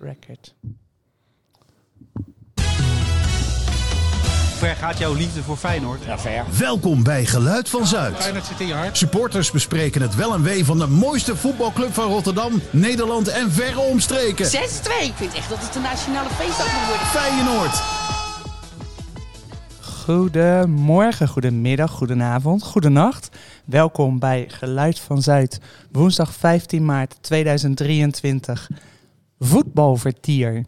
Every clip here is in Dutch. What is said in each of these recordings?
Record. Hoe ver gaat jouw liefde voor Feyenoord? Ja, ver. Welkom bij Geluid van Zuid. Feyenoord zit in je hart. Supporters bespreken het wel en wee van de mooiste voetbalclub van Rotterdam, Nederland en verre omstreken. 6-2. Ik vind echt dat het een nationale feestdag moet worden. Feyenoord. Goedemorgen, goedemiddag, goedenavond, goedenacht. Welkom bij Geluid van Zuid, woensdag 15 maart 2023. Voetbalvertier.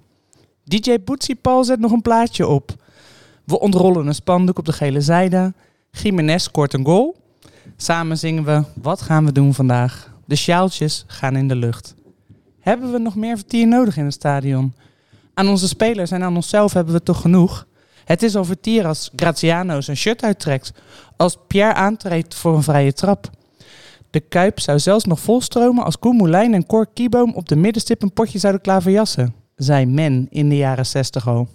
DJ Boetsie Paul zet nog een plaatje op. We ontrollen een spandoek op de gele zijde. Jiménez scoort een goal. Samen zingen we Wat gaan we doen vandaag? De sjaaltjes gaan in de lucht. Hebben we nog meer vertier nodig in het stadion? Aan onze spelers en aan onszelf hebben we toch genoeg? Het is al vertier als Graziano zijn shirt uittrekt. Als Pierre aantreedt voor een vrije trap. De Kuip zou zelfs nog volstromen als Koen en Cor Kieboom op de middenstip een potje zouden klaverjassen. Zei men in de jaren 60 al.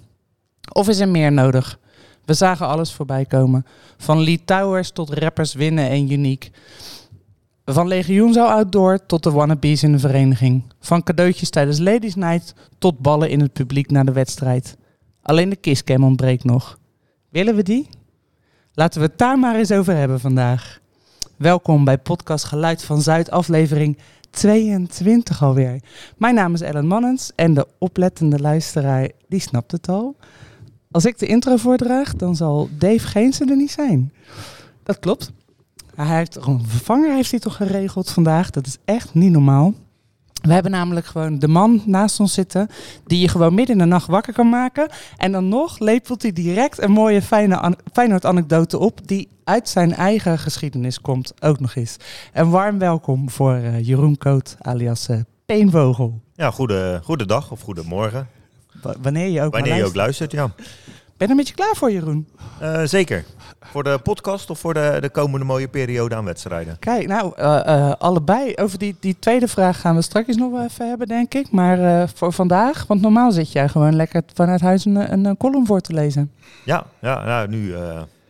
Of is er meer nodig? We zagen alles voorbij komen. Van Lee Towers tot rappers winnen en uniek. Van legioen outdoor tot de wannabes in de vereniging. Van cadeautjes tijdens Ladies Night tot ballen in het publiek na de wedstrijd. Alleen de kisscam ontbreekt nog. Willen we die? Laten we het daar maar eens over hebben vandaag. Welkom bij podcast Geluid van Zuid, aflevering 22 alweer. Mijn naam is Ellen Mannens en de oplettende luisteraar, die snapt het al. Als ik de intro voordraag, dan zal Dave Geensen er niet zijn. Dat klopt. Hij heeft een vervanger heeft hij toch geregeld vandaag. Dat is echt niet normaal. We hebben namelijk gewoon de man naast ons zitten die je gewoon midden in de nacht wakker kan maken. En dan nog lepelt hij direct een mooie fijne an Feyenoord-anekdote op die uit zijn eigen geschiedenis komt, ook nog eens. En warm welkom voor uh, Jeroen Koot alias uh, Peenvogel. Ja, goede, goede dag of goedemorgen. W wanneer je ook Wanneer je ook luistert, ja. Ben je een beetje klaar voor, Jeroen? Uh, zeker. Voor de podcast of voor de, de komende mooie periode aan wedstrijden? Kijk, nou, uh, uh, allebei. Over die, die tweede vraag gaan we straks nog wel even hebben, denk ik. Maar voor vandaag, want normaal zit jij gewoon lekker vanuit huis een, een, een column voor te lezen. Ja, ja nou, nu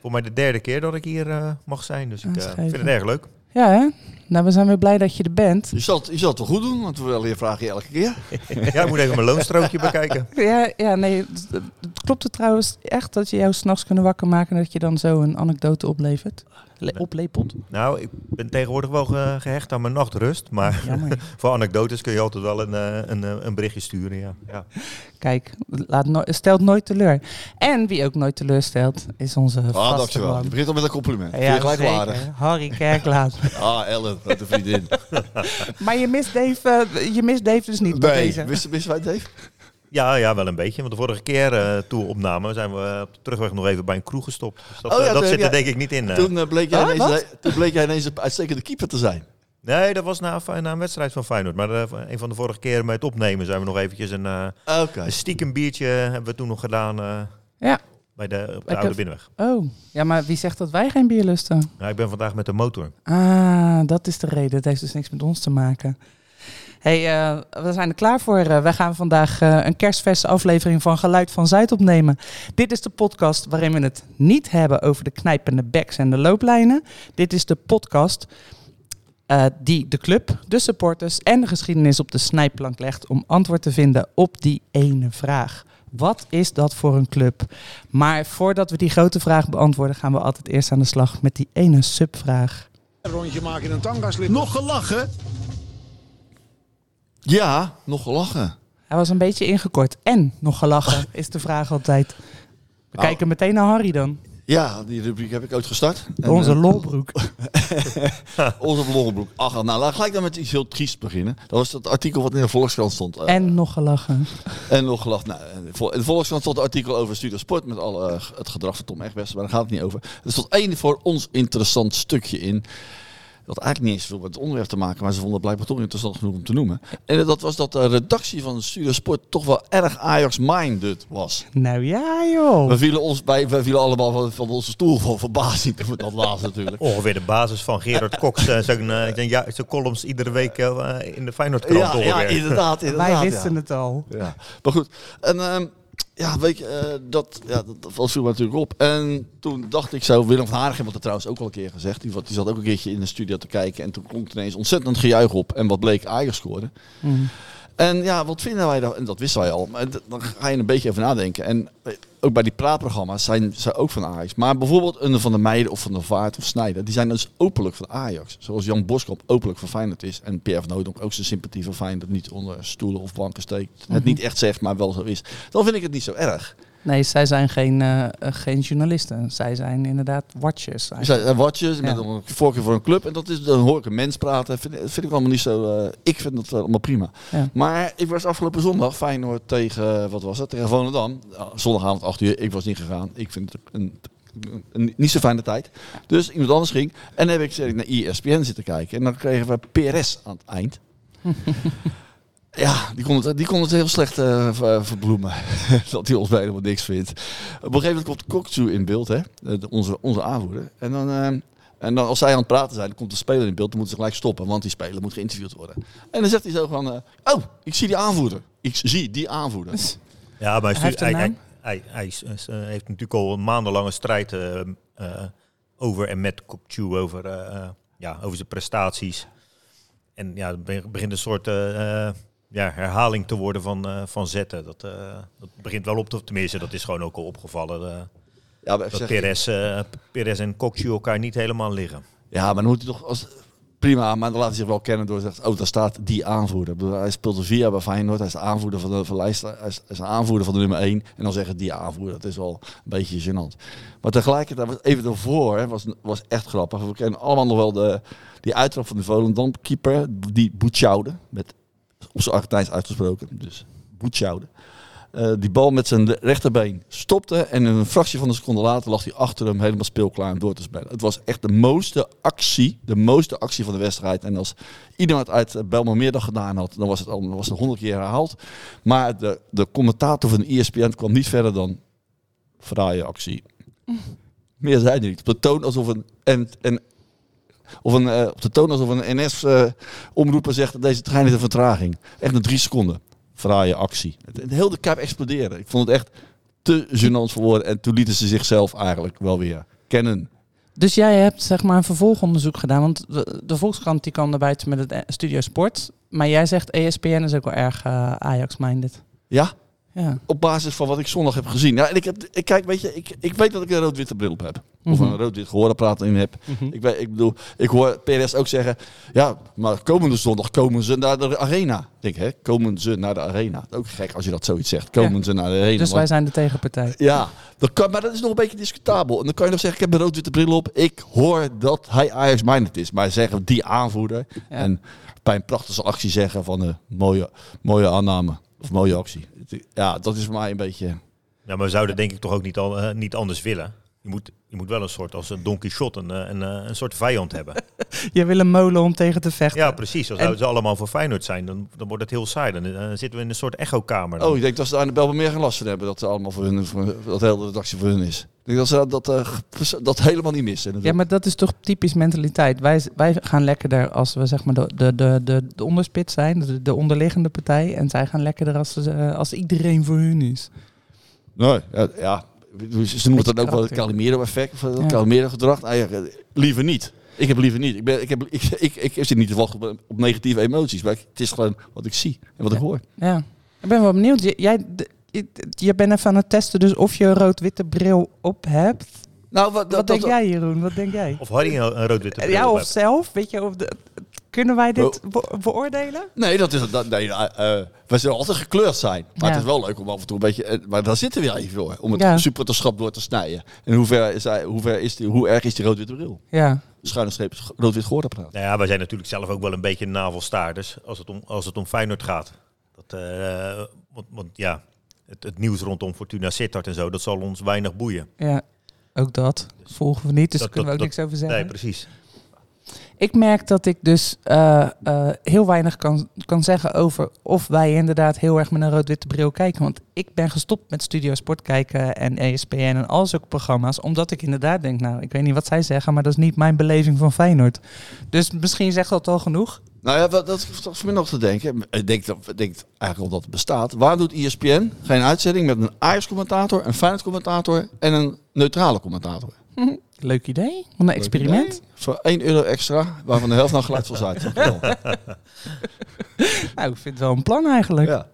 voor mij de derde keer dat ik hier mag zijn. Dus ik vind het erg leuk. Ja, hè? Nou, we zijn weer blij dat je er bent. Je zal, je zal het wel goed doen, want we willen je vragen elke keer. ja, ik moet even mijn loonstrookje bekijken. Ja, ja nee, het, klopt het trouwens echt dat je jou s'nachts kunnen wakker maken en dat je dan zo een anekdote oplevert? Le oplepelt? Nou, ik ben tegenwoordig wel ge gehecht aan mijn nachtrust. Maar voor anekdotes kun je altijd wel een, een, een berichtje sturen. Ja. ja. Kijk, laat no stelt nooit teleur. En wie ook nooit teleurstelt, is onze ah, vaste dankjewel. Man. Je begint al met een compliment. Ja, gelijk zeker. Harry Kerklaat. ah, Ellen, wat een vriendin. maar je mist Dave, uh, je mist Dave dus niet nee, deze. Missen, missen wij Dave? Ja, ja, wel een beetje. Want de vorige keer uh, toen we opnamen, zijn we op de terugweg nog even bij een kroeg gestopt. Dus dat, oh, ja, dat zit er denk ik niet in. Toen, uh, bleek jij ah, ineens, toen bleek jij ineens een uitstekende keeper te zijn. Nee, dat was na, na een wedstrijd van Feyenoord. Maar uh, een van de vorige keren met het opnemen zijn we nog eventjes een, uh, okay. een stiekem biertje hebben we toen nog gedaan. Uh, ja. Bij de, op de Oude Binnenweg. Oh, ja, maar wie zegt dat wij geen bier lusten? Nou, ik ben vandaag met de motor. Ah, dat is de reden. Dat heeft dus niks met ons te maken. Hey, uh, we zijn er klaar voor. Uh, wij gaan vandaag uh, een kerstverse aflevering van Geluid van Zuid opnemen. Dit is de podcast waarin we het niet hebben over de knijpende backs en de looplijnen. Dit is de podcast die de club, de supporters en de geschiedenis op de snijplank legt om antwoord te vinden op die ene vraag. Wat is dat voor een club? Maar voordat we die grote vraag beantwoorden, gaan we altijd eerst aan de slag met die ene subvraag. Een rondje maken in een tangaslip. Nog gelachen? Ja, nog gelachen. Hij was een beetje ingekort. En nog gelachen, is de vraag altijd. We nou. kijken meteen naar Harry dan. Ja, die rubriek heb ik ooit gestart. Onze uh, lolbroek. Onze lolbroek. Ach, nou, laat gelijk dan met iets heel triest beginnen. Dat was het artikel wat in de Volkskrant stond. Uh, en nog gelachen. En nog gelachen. Nou, in de Volkskrant stond een artikel over Studio Sport met al uh, het gedrag van Tom Egbers, maar daar gaat het niet over. Er stond één voor ons interessant stukje in dat eigenlijk niet eens veel met het onderwerp te maken, maar ze vonden het blijkbaar toch interessant genoeg om te noemen. En dat was dat de redactie van Studio Sport toch wel erg Ajax-minded was. Nou ja, joh. We vielen, ons bij, we vielen allemaal van, van onze stoel van verbazing met dat laatste natuurlijk. Ongeveer de basis van Gerard Cox, uh, zijn, uh, ja, zijn columns iedere week uh, in de Feyenoordkrant ja, ja, inderdaad, inderdaad. Wij wisten ja. het al. Ja. Maar goed, en... Uh, ja, weet je, uh, dat, ja, dat, dat me natuurlijk op. En toen dacht ik zo, Willem van Haargem had het trouwens ook al een keer gezegd. Die, die zat ook een keertje in de studio te kijken. En toen klonk ineens ontzettend gejuich op. En wat bleek, Ajax scoorde. Mm. En ja, wat vinden wij dan? En dat wisten wij al. Maar dan ga je een beetje even nadenken. En eh, ook bij die praatprogramma's zijn ze ook van Ajax. Maar bijvoorbeeld een van de Meiden of van de Vaart of Snijder, die zijn dus openlijk van Ajax. Zoals Jan Boskamp openlijk van Feyenoord is. En Pierre van Hooydonk ook zijn sympathie van Feyenoord niet onder stoelen of banken steekt. Het Mhm. niet echt zegt, maar wel zo is. Dan vind ik het niet zo erg. Nee, zij zijn geen, eh, eh, geen journalisten. Zij zijn inderdaad watchers. Er zijn er watjes met Ja. een voorkeur voor een club. En dat is, dan hoor ik een mens praten. Vind, vind ik allemaal niet zo... eh, ik vind dat allemaal prima. Ja. Maar ik was afgelopen zondag Feyenoord tegen... Wat was het? Tegen Volendam. Zondagavond 8 uur. Ik was niet gegaan. Ik vind het een, een, niet zo fijne tijd. Dus iemand anders ging. En dan heb ik naar ESPN zitten kijken. En dan kregen we PRS aan het eind. Ja, die kon het, die kon het heel slecht eh, ver- verbloemen. dat hij ons helemaal niks vindt. Op een gegeven moment komt Kokju in beeld, hè? eh, onze, onze aanvoerder. En dan, eh, en dan als zij aan het praten zijn, dan komt de speler in beeld. Dan moeten ze gelijk stoppen, want die speler moet geïnterviewd worden. En dan zegt hij zo van... eh, oh, ik zie die aanvoerder. Ik zie die aanvoerder. Ja, maar Hij heeft hij, eh, heeft natuurlijk al een maandenlange strijd eh, eh, over en met Kokchu over, eh, eh, ja, over zijn prestaties. En ja, begint een soort eh, eh, ja, herhaling te worden van, eh, van zetten. Dat, eh, dat begint wel op te... Tenminste, dat is gewoon ook al opgevallen. eh, Ja, dat zeg, Perez, Perez en Kokchu elkaar niet helemaal liggen. ja, maar dan moet hij toch... Als, prima, maar dan laat hij zich wel kennen door te zeggen... Oh, daar staat die aanvoerder. Bedoel, hij speelt er vier jaar bij Feyenoord. Hij is de aanvoerder van de, van de lijst. Hij is, de aanvoerder van de nummer 1. En dan zeggen die aanvoerder. Dat is wel een beetje gênant. Maar tegelijkertijd, was even daarvoor, hè, was, was echt grappig. We kennen allemaal nog wel de, die uittrap van de Volendam-keeper. Die Boetschoude. Met op zijn Argentijns uitgesproken. Dus Boetschoude. Eh, die bal met zijn rechterbeen stopte. En een fractie van een seconde later lag hij achter hem helemaal speelklaar om door te spelen. Het was echt de mooiste actie. De mooiste actie van de wedstrijd. En als iemand uit eh, Belmermeer dat gedaan had, dan was het al was het honderd keer herhaald. Maar de, de commentator van E ESPN kwam niet verder dan fraaie actie. Meer zei hij niet. De toon alsof een, en, en, of een, eh, op de toon alsof een NS-omroeper zegt dat deze trein heeft een vertraging. Echt een drie seconden. Fraaie actie. Het, heel de kuip exploderen. Ik vond het echt te gênant voor woorden. En toen lieten ze zichzelf eigenlijk wel weer kennen. Dus jij hebt zeg maar een vervolgonderzoek gedaan. Want de, de Volkskrant die kwam naar buiten met het eh, Studio Sport. Maar jij zegt ESPN is ook wel erg eh, Ajax-minded. Ja, Ja. op basis van wat ik zondag heb gezien. Ja, en ik, heb, ik kijk, weet je, ik, ik weet dat ik een rood-witte bril op heb. Of Mhm. een rood-wit gehoorapparaat in heb. Mhm. Ik, weet, ik bedoel, ik hoor PRS ook zeggen, ja, maar komende zondag komen ze naar de arena. Ik denk, hè, komen ze naar de arena. Ook gek als je dat zoiets zegt. Komen Ja. ze naar de arena. Dus wij zijn de tegenpartij. Ja, dat kan, maar dat is nog een beetje discutabel. En dan kan je nog zeggen, ik heb een rood-witte bril op. Ik hoor dat hij Ajax-minded is. Maar zeggen die aanvoerder. En bij een prachtige actie zeggen van een mooie, mooie aanname. Of mooie actie. Ja, dat is voor mij een beetje... Ja, maar we zouden denk ik toch ook niet, al, eh, niet anders willen. Je moet, je moet wel een soort, als een Don Quixote, een, eh, een, eh, een soort vijand hebben. Je wil een molen om tegen te vechten. Ja, precies. Als En- zouden ze allemaal voor Feyenoord zijn, dan, dan wordt het heel saai. Dan eh, zitten we in een soort echokamer. dan. Oh, ik denk dat ze daar in de Belmen meer geen last van hebben. Dat ze allemaal voor hun, voor, dat de hele redactie voor hun is. Ik denk dat ze dat, dat, dat helemaal niet missen. Ja, maar dat is toch typisch mentaliteit. Wij, wij gaan lekkerder als we zeg maar de, de, de, de, de onderspit zijn, de, de onderliggende partij. En zij gaan lekkerder als, ze, als iedereen voor hun is. Nee, ja, ja. Ze noemen het dan ook wel het. Calimero-effect. Of het Ja. Calimero-gedrag. Nou liever niet. Ik heb liever niet. Ik, ben, ik, heb, ik, ik, ik zit niet te wachten op, op negatieve emoties. Maar ik- het is gewoon wat ik zie en wat ik hoor. Ja. Ik ben wel benieuwd. J- Jij, de- je, je bent even aan het testen dus of je een rood-witte bril op hebt. Nou, wat, Wat denk jij Jeroen? Wat denk jij? Of Harry een, een rood-witte bril Ja, op of hebt. zelf? Weet je, of de, kunnen wij dit Oh. be- beoordelen? Nee, dat is. Dat, nee, eh, eh, we zullen altijd gekleurd zijn. Maar Ja. het is wel leuk om af en toe een beetje... eh, Maar daar zitten we even voor. Om het Ja. supporterschap door te snijden. En hoe, ver is hij, hoe, ver is die, hoe erg is die rood-witte bril? Ja. Schuine streep rood-wit gehoorapparaat. Nou ja, wij zijn natuurlijk zelf ook wel een beetje navelstaarders als het om, als het om Feyenoord gaat. Dat, eh, want, want ja, het, het nieuws rondom Fortuna Sittard en zo, dat zal ons weinig boeien. Ja, ook dat. Volgen we niet, dus Dat- daar kunnen we ook dat- niks over zeggen. Nee, precies. Ik merk dat ik dus eh, eh, heel weinig kan, kan zeggen over of wij inderdaad heel erg met een rood-witte bril kijken. Want ik ben gestopt met Studio Sport kijken en ESPN en al zulke programma's. Omdat ik inderdaad denk, nou, ik weet niet wat zij zeggen, maar dat is niet mijn beleving van Feyenoord. Dus misschien zegt dat al genoeg. Nou ja, dat is toch voor mij nog te denken. Ik denk, dat, ik denk eigenlijk al dat het bestaat. Waar doet ESPN geen uitzending met een Ajax-commentator, een Feyenoord-commentator en een neutrale commentator? Leuk idee. Een experiment. Voor 1 euro extra, waarvan de helft nou geluid van Zuid. Ja. Nou, ik vind het wel een plan eigenlijk. ja.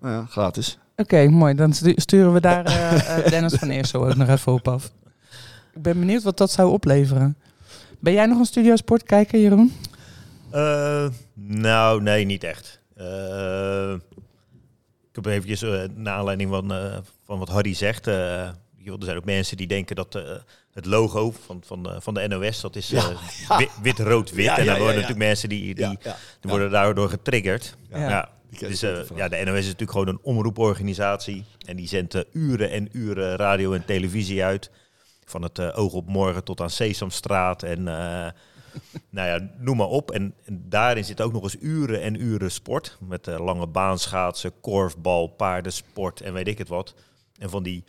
Nou ja, gratis. Oké, mooi. Dan stu- sturen we daar eh, eh, Dennis van Eersel ook nog even op af. Ik ben benieuwd wat dat zou opleveren. Ben jij nog een Studio Sport kijker, Jeroen? Eh, nou, nee, niet echt. Eh, ik heb eventjes, eh naar aanleiding van, van wat Harry zegt... eh, joh, er zijn ook mensen die denken dat eh, het logo van, van, de, van de NOS... dat is eh, wit, wit, rood, wit. Ja, en dan ja, worden ja. natuurlijk mensen die, die, Ja, ja. die worden daardoor getriggerd. Ja. Dus, eh, ja, de NOS is natuurlijk gewoon een omroeporganisatie. En die zendt eh, uren en uren radio en televisie uit. Van het eh, oog op morgen tot aan Sesamstraat. En eh, nou ja, noem maar op. En, en daarin zit ook nog eens uren en uren sport. Met eh, lange baanschaatsen, korfbal, paardensport en weet ik het wat. En van die,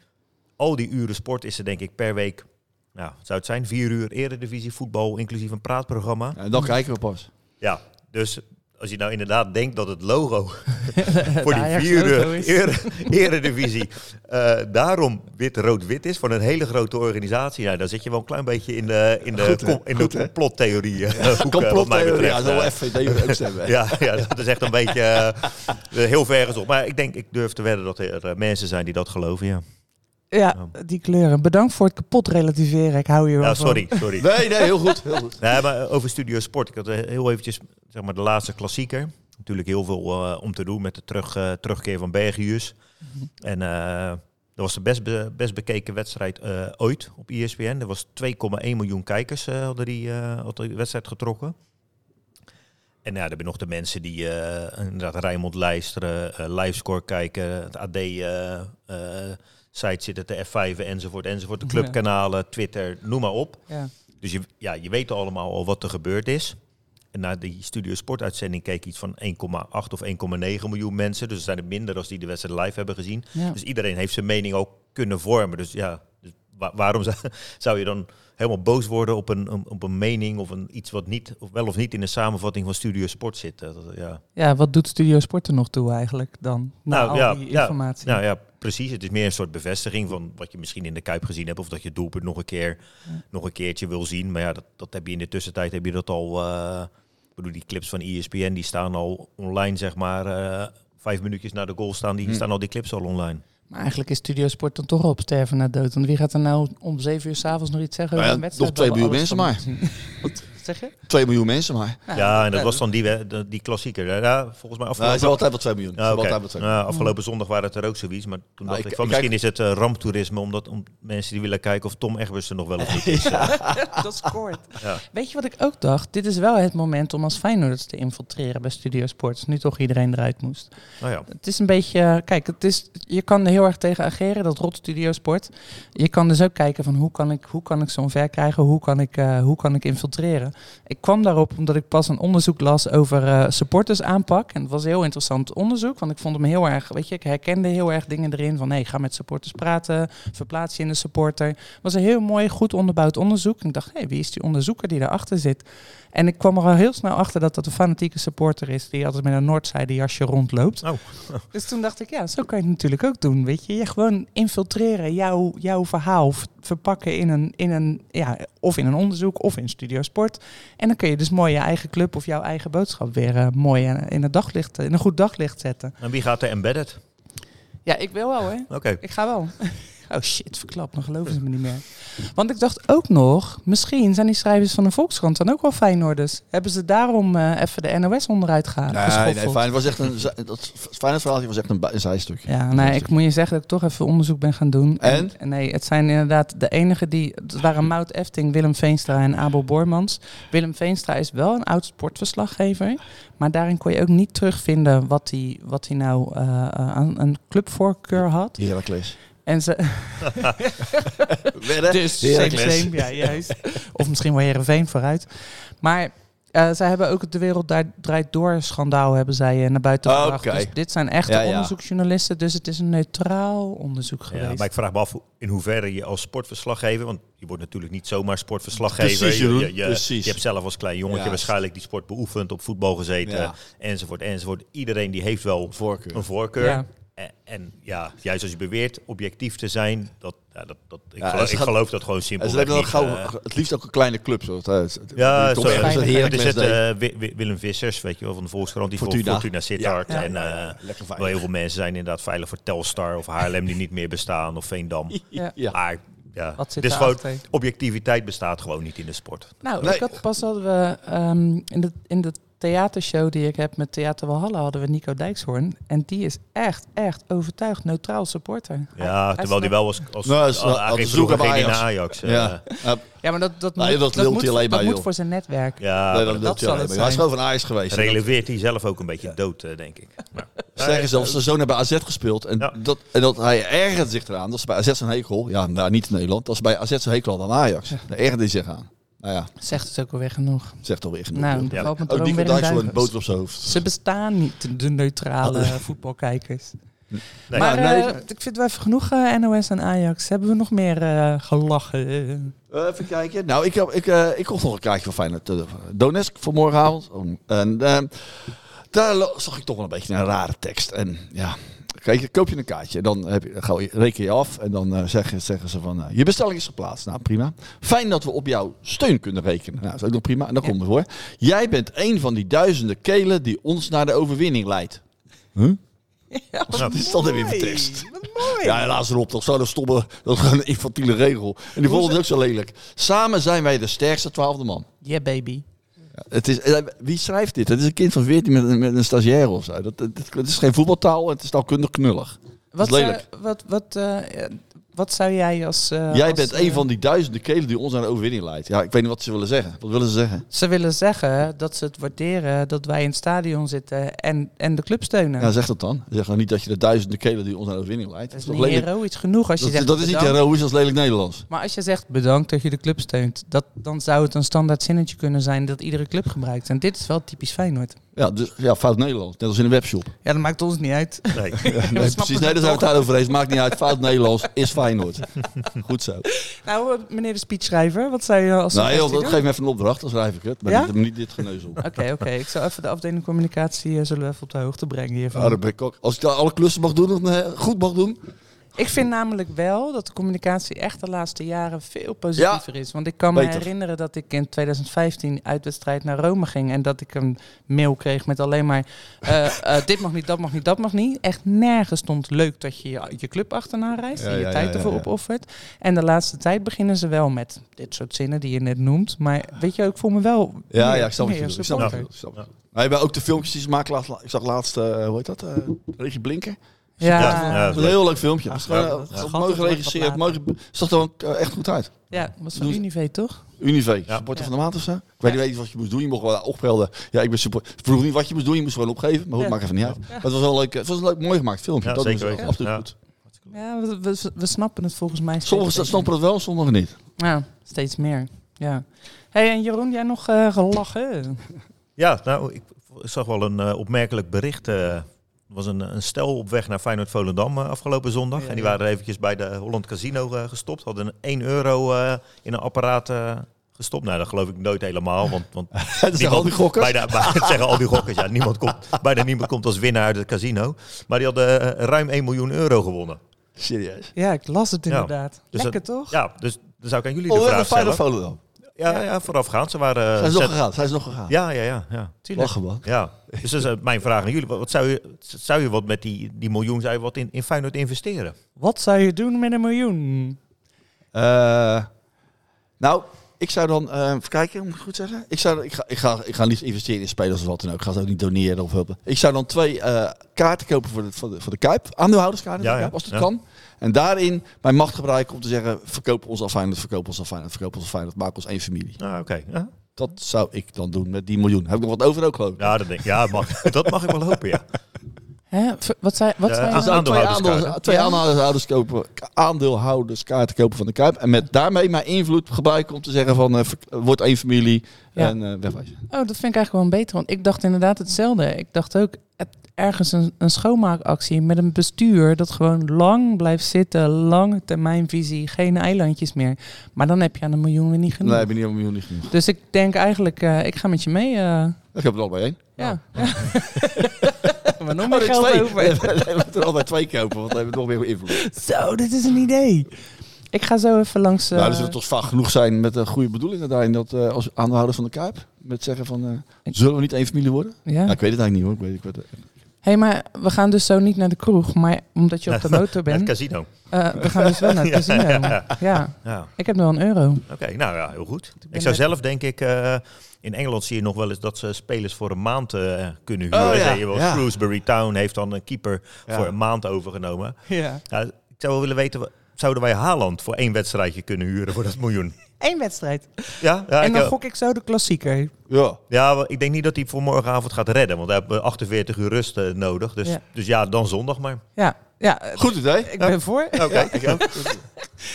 al die uren sport is er denk ik per week... Nou, zou het zijn? Vier uur eredivisie voetbal, inclusief een praatprogramma. En dan kijken we pas. Ja, dus als je nou inderdaad denkt dat het logo voor die vierde ere- eredivisie eh, daarom wit-rood-wit is van een hele grote organisatie, nou, dan zit je wel een klein beetje in de, in de, Goed, in Goed, de complottheorie. eh, hoek, eh, wat mij Complottheorie, ja, dat wil FVD ook stemmen. ja, ja, dat is echt een beetje heel ver gezocht. Maar ik denk, ik durf te wedden dat er mensen zijn die dat geloven, ja. Ja, die kleuren. Bedankt voor het kapot relativeren. Ik hou hier wel Ja, van. sorry, sorry. Nee, nee, heel goed. Heel goed. Nee, maar over Studio Sport. Ik had eh, heel eventjes zeg maar, de laatste klassieker. Natuurlijk heel veel eh, om te doen met de terug, eh, terugkeer van Bergius. En eh, dat was de best, be- best bekeken wedstrijd eh, ooit op ESPN. Er was 2,1 miljoen kijkers eh, hadden die, eh, hadden die wedstrijd getrokken. En ja, dan heb je nog de mensen die eh inderdaad Rijnmond luisteren, eh livescore kijken, het AD eh, eh, site zitten, de F5 enzovoort, enzovoort, de clubkanalen, Twitter, noem maar op. Ja. Dus je, ja, je weet allemaal al wat er gebeurd is. En na die Studio Sport uitzending keek iets van 1,8 of 1,9 miljoen mensen. Dus er zijn er minder als die de wedstrijd live hebben gezien. Ja. Dus iedereen heeft zijn mening ook kunnen vormen. Dus ja, wa- waarom zou, zou je dan helemaal boos worden op een, op een mening of een, iets wat niet, of wel of niet in de samenvatting van Studio Sport zit? Dat- ja. ja, wat doet Studio Sport er nog toe eigenlijk dan? Na Nou, al ja, die ja, informatie. Nou ja, precies. Het is meer een soort bevestiging van wat je misschien in de Kuip gezien hebt. Of dat je doelpunt nog een, keer, nog een keertje wil zien. Maar ja, dat, dat heb je in de tussentijd heb je dat al... eh, ik bedoel, die clips van ESPN die staan al online, zeg maar... eh, vijf minuutjes na de goal staan, die Hm. staan al die clips al online. Maar eigenlijk is Studio Sport dan toch op sterven na dood. Want wie gaat er nou om zeven uur s'avonds nog iets zeggen Nou over ja, een wedstrijd? nog twee waar we zeg je? 2 miljoen mensen maar. Ja, en dat was dan die, die klassieker. Ja, volgens mij Nou, afgelopen... is altijd wel 2 miljoen. Ja, Het is oké. altijd wel 2 miljoen. Nou, afgelopen zondag waren het er ook zoiets. Maar toen Nou, dacht ik- ik van misschien is het eh, ramptoerisme. Omdat om mensen die willen kijken of Tom Egbers er nog wel of niet is. dat scoort. Ja. Weet je wat ik ook dacht? Dit is wel het moment om als Feyenoorders te infiltreren bij Studio Sports. Nu toch iedereen eruit moest. Nou ja. Het is een beetje, kijk, het is, je kan er heel erg tegen ageren, dat rot Studio Sport. Je kan dus ook kijken van hoe kan ik, hoe kan ik zo'n ver krijgen, hoe kan ik, eh, hoe kan ik infiltreren. Ik kwam daarop omdat ik pas een onderzoek las over eh supporters aanpak. En het was een heel interessant onderzoek, want ik vond hem heel erg, weet je, ik herkende heel erg dingen erin van, hey, ga met supporters praten, verplaats je in de supporter. Het was een heel mooi, goed onderbouwd onderzoek. En ik dacht, hé, hey, wie is die onderzoeker die daarachter zit? En ik kwam er al heel snel achter dat dat een fanatieke supporter is die altijd met een Noordzijde jasje rondloopt. Oh. Dus toen dacht ik, ja, zo kan je het natuurlijk ook doen. Weet je, je gewoon infiltreren, jouw, jouw verhaal verpakken in een, in een, ja, of in een onderzoek of in Studio Sport. En dan kun je dus mooi je eigen club of jouw eigen boodschap weer eh, mooi eh, in, het daglicht, in een goed daglicht zetten. En wie gaat er embedded? Ja, ik wil wel, hè. Oké. Ik ga wel. Oh shit, verklapt, dan geloven ze me niet meer. Want ik dacht ook nog, misschien zijn die schrijvers van de Volkskrant dan ook wel Feyenoorders. Hebben ze daarom eh, even de NOS onderuit gehaald? Nee, nee, Feyenoord was echt een, dat Feyenoord verhaal was echt een, een zijstuk. Ja, nee, ik moet je zeggen dat ik toch even onderzoek ben gaan doen. En? nee, het zijn inderdaad de enige die... Het waren Mout Efting, Willem Veenstra en Abel Bormans. Willem Veenstra is wel een oud sportverslaggever. Maar daarin kon je ook niet terugvinden wat hij wat hij nou eh, eh, aan een clubvoorkeur had. Heracles. En ze... Dus same, ja, juist. Of misschien wel Heerenveen vooruit. Maar eh, zij hebben ook het De Wereld Draait- Draait Door schandaal hebben zij eh, naar buiten gebracht. Dus dit zijn echte Ja, ja. onderzoeksjournalisten. Dus het is een neutraal onderzoek geweest. Ja, maar ik vraag me af in hoeverre je als sportverslaggever, want je wordt natuurlijk niet zomaar sportverslaggever. Precies, je, je, je, precies. je hebt zelf als klein jongetje Ja. waarschijnlijk die sport beoefend, op voetbal gezeten, Ja. enzovoort, enzovoort. Iedereen die heeft wel Voorkeur. een voorkeur. Ja. En, ja, juist als je beweert objectief te zijn, dat, ja, dat, dat, ik, Ja, geloof, ik gaat- geloof dat gewoon simpel. ze hebben dan gauw, het liefst ook een kleine club. Zo. Het, ja, zo, toch er zit- er eh, Wi- Willem Vissers, weet je wel, van de Volkskrant, die Fortuna. voor Fortuna Sittard. Ja. En Ja. eh, wel heel veel mensen zijn inderdaad veilig voor Telstar of Haarlem die niet meer bestaan of Veendam. Ja. Ja. Maar ja, Wat zit dus gewoon, objectiviteit bestaat gewoon niet in de sport. Nou, Nee. ik had pas hadden we ehm, in, de, in de theatershow die ik heb met Theater Walhalla hadden we Nico Dijkshoorn. En die is echt, echt overtuigd neutraal supporter. Ja, hij terwijl die wel als, als, Nou, is als, als zoeker ging bij Ajax. Ajax. eh, Ja. Ja. Ja, maar dat, dat, Nou, moet, dat moet, hij alleen dat bij, moet joh. voor zijn netwerk. ja, Nee, dat, dat dat, zal het Hij is gewoon van Ajax geweest. Releveert hij zelf ook een beetje dood, eh, denk ik. Maar, Zeggen zelfs, zijn zoon bij AZ gespeeld. En, Ja. dat, en dat hij ergert zich eraan. Dat is bij AZ zijn hekel. Ja, nou, niet in Nederland. Dat is bij AZ zijn hekel dan Ajax. Daar ergert hij zich aan. Nou ja, Zegt het ook alweer genoeg. zegt alweer genoeg. Nou, Ja. valt Ook droom die duigen. boter op zijn hoofd. Ze bestaan niet, de neutrale voetbalkijkers. nee. maar Nou, nee, eh, ik vind wel even genoeg eh, NOS en Ajax. Hebben we nog meer eh, gelachen? Eh, even kijken. Nou, ik, heb, ik, ik kocht nog een kaartje van Feyenoord. Donetsk voor morgenavond. Oh, En eh, daar zag ik toch wel een beetje een rare tekst. En ja, kijk, dan koop je een kaartje. Dan heb je, dan gauw- reken je af. En dan eh, zeggen, zeggen ze van, eh, je bestelling is geplaatst. Nou, prima. Fijn dat we op jouw steun kunnen rekenen. Nou, dat is ook nog prima. En dan Ja. komt het voor. Jij bent een van die duizenden kelen die ons naar de overwinning leidt. Huh? Ja, Wat is dat weer voor tekst? Wat mooi. Ja, helaas erop. Dat zou een stomme, dat is een infantiele regel. En die is ook zo lelijk. Samen zijn wij de sterkste twaalfde man. Yeah, baby. Het is, eh, wie schrijft dit? Het is een kind van 14 met, een- met een stagiaire of zo. Dat, dat, het is geen voetbaltaal, het is taalkundig knullig. Wat, is lelijk. zou- wat, wat, eh, wat zou jij als... eh, Jij als, bent eh, een van die duizenden kelen die ons aan de overwinning leidt. Ja, ik weet niet wat ze willen zeggen. Wat willen ze zeggen? Ze willen zeggen dat ze het waarderen dat wij in het stadion zitten en, en de club steunen. Ja, zeg dat dan. Zeg dan niet dat je de duizenden kelen die ons aan de overwinning leidt. dat is toch niet lelijk? heroïsch genoeg als je Dat, zegt dat is niet heroïs als lelijk Nederlands. Maar als je zegt bedankt dat je de club steunt, dat, dan zou het een standaard zinnetje kunnen zijn dat iedere club gebruikt. En dit is wel typisch Feyenoord. Ja, dus, ja, fout Nederlands. Net als in een webshop. Ja, dat maakt ons niet uit. Nee. Precies. ze Nee, daar zijn we het daarover eens. Maakt niet uit. Fout Nederlands is Feyenoord. Goed zo. Nou, meneer de speechschrijver, wat zou je als Nou, dat geef me even een opdracht. Dan schrijf ik het. Maar Ja? niet, niet dit geneuzel. Oké, oké. Ik zal even de afdeling communicatie eh, zullen we even op de hoogte brengen hiervan. Ja, dan ben ik ook, als ik daar alle klussen mag doen, dan goed mag doen. Ik vind namelijk wel dat de communicatie echt de laatste jaren veel positiever is. Want ik kan me herinneren dat ik in 2015 uitwedstrijd naar Rome ging. En dat ik een mail kreeg met alleen maar eh, eh, dit mag niet, dat mag niet, dat mag niet. Echt nergens stond leuk dat je je, je club achterna reist Ja, en je ja, tijd ja, ja, ervoor ja. opoffert. En de laatste tijd beginnen ze wel met dit soort zinnen die je net noemt. Maar weet je, ik voel me wel Ja, meer- ja, ik snap het. meer Ik snap het. Ik snap het. Je ook de filmpjes die ze maken. Ik zag laatst, hoe heet dat? eh Regie Blinken. Ja, Ja, een heel leuk filmpje. Gewoon, ja. eh, mooi geregisseerd. Mooi, ge- zag er wel, eh, echt goed uit. ja, was van Unive toch? Unive, Ja. supporter van de maand of zo. Ik weet niet weet niet wat je moest doen. Je mocht wel opgelden. Ja, ik ben support. Ik vroeg niet wat je moest doen. Je moest gewoon opgeven. Maar goed, Ja. maakt even niet uit. Maar het was wel leuk, het was een leuk, mooi gemaakt filmpje. Ja, dat zeker is absoluut Ja. goed. Ja, we, we, we snappen het volgens mij. Sommigen snappen het wel, sommigen niet. Ja, steeds meer. Ja. hey, en Jeroen, jij nog eh, gelachen? Ja, nou, ik zag wel een eh, opmerkelijk bericht. eh. Was een, een stel op weg naar Feyenoord Volendam eh, afgelopen zondag. Ja, en die ja. waren eventjes bij de Holland Casino eh, gestopt. Hadden een 1 euro eh, in een apparaat gestopt. Nou, dat geloof ik nooit helemaal. Want, want Dat zijn al die gokkers. Bijna, bij- zeggen al die gokkers. Ja, niemand komt, bijna niemand komt als winnaar uit het casino. Maar die hadden ruim 1 miljoen euro gewonnen. Serieus. Ja, ik las het Ja. inderdaad. Dus Lekker toch? Ja, dus dan zou ik aan jullie de Oh, we vraag stellen. Volendam. Ja, ja, voorafgaand. Ze waren... Zijn ze nog gegaan? Zijn ze nog gegaan? ja, ja, ja, ja. Lachen man. Ja, dus dat is eh, mijn vraag aan jullie. Wat, zou, je, zou je wat met die, die miljoen zou je wat in, in Feyenoord investeren? Wat zou je doen met een miljoen? Eh, nou, ik zou dan, eh even kijken, moet ik het goed zeggen? Ik, zou, ik, ga, ik, ga, ik ga niet investeren in spelers of wat dan ook. Ik ga ze ook niet doneren of helpen. Ik zou dan twee eh, kaarten kopen voor de, voor de, voor de Kuip. Aandeelhouderskaarten, Ja, ja, als dat ja. kan. En daarin mijn macht gebruiken om te zeggen, verkoop ons al Feyenoord, verkoop ons al Feyenoord, verkoop ons al Feyenoord. Maak ons één familie. Ah, oké. Ja. Dat zou ik dan doen met die miljoen. Heb ik nog wat over ook geloof ik? Ja, dat, denk ik. ja mag, dat mag ik wel hopen, ja. Hè? Wat zei, wat Ja, zei twee, twee aandeelhouders kopen, aandeelhouderskaarten kopen van de Kuip. En met daarmee mijn invloed gebruiken om te zeggen van, eh, ver- wordt één familie Ja. en eh wegwijzen. Oh, dat vind ik eigenlijk wel een beter. Want ik dacht inderdaad hetzelfde. Ik dacht ook, het, ergens een, een schoonmaakactie met een bestuur dat gewoon lang blijft zitten, lange termijnvisie, geen eilandjes meer. Maar dan heb je aan een miljoen weer niet genoeg. Nee, ik ben niet op een miljoen niet genoeg. Dus ik denk eigenlijk, eh, ik ga met je mee. eh, Ik heb er al bij één. ja. maar nog Oh, nee, geld twee. over. We moeten er altijd twee kopen, want dan hebben we nog meer invloed. Zo, dit is een idee. Ik ga zo even langs. eh, nou, dus het toch vaak genoeg zijn met een goede bedoelingen daarin. Dat eh, als aandeelhouder van de Kuip. Met zeggen van, eh, zullen we niet één familie worden? ja. Ik weet het eigenlijk niet hoor. Ik weet, ik weet het. Hey, maar we gaan dus zo niet naar de kroeg, maar omdat je op de motor Het bent, casino. eh, we gaan dus wel naar het casino. Ja, Ja, Ja. ik heb nog een euro. Oké, nou ja, heel goed. Ik zou zelf denk ik... eh, in Engeland zie je nog wel eens dat ze spelers voor een maand eh, kunnen huren. Oh, ja, je wel, ja. Shrewsbury Town heeft dan een keeper Ja. voor een maand overgenomen. Ja. Ja, ik zou wel willen weten, zouden wij Haaland voor één wedstrijdje kunnen huren voor dat miljoen? Eén wedstrijd. Ja, ja, en dan eh, gok ik zo de klassieker. Ja. ja, ik denk niet dat hij voor morgenavond gaat redden, want hij heeft 48 uur rust eh, nodig. Dus Ja. dus ja, dan zondag maar. Ja, ja Goed idee. ik ben voor. Oké,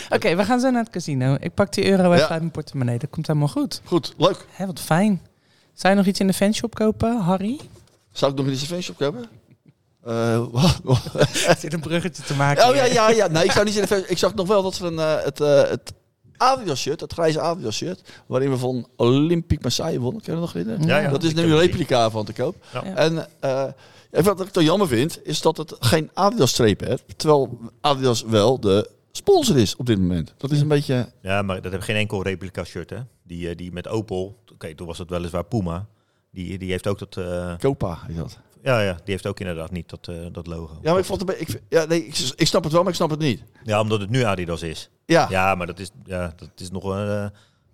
ook. we gaan zo naar het casino. Ik pak die euro even Ja. uit mijn portemonnee. Dat komt helemaal goed. Goed, leuk. Hé, wat fijn. Zou je nog iets in de fanshop kopen, Harry? Zou ik nog in de fanshop kopen? Eh, wat? Zit een bruggetje te maken. oh ja, ja, ja. Nee, ik zou niet in de fanshop. Ik zag nog wel dat we een, eh, het, eh, het Adidas shirt, het grijze Adidas shirt, waarin we van Olympique Marseille wonnen. Ken je dat nog herinneren? Ja, ja. Dat is nu een replica van te koop. Ja. En eh, en wat ik toch jammer vind, is dat het geen Adidas streep heeft. Terwijl Adidas wel de sponsor is op dit moment. Dat is een beetje... Ja, maar dat heeft geen enkel replica shirt, hè? Die, die met Opel, oké, toen was het weliswaar Puma. Die, die heeft ook dat, eh, Copa is dat. Ja, ja, die heeft ook inderdaad niet dat, eh, dat logo. Ja, maar ik vond het... Ik, ja, nee, ik, ik snap het wel, maar ik snap het niet. Ja, omdat het nu Adidas is. Ja, Ja, maar dat is, ja, dat is nog een, eh,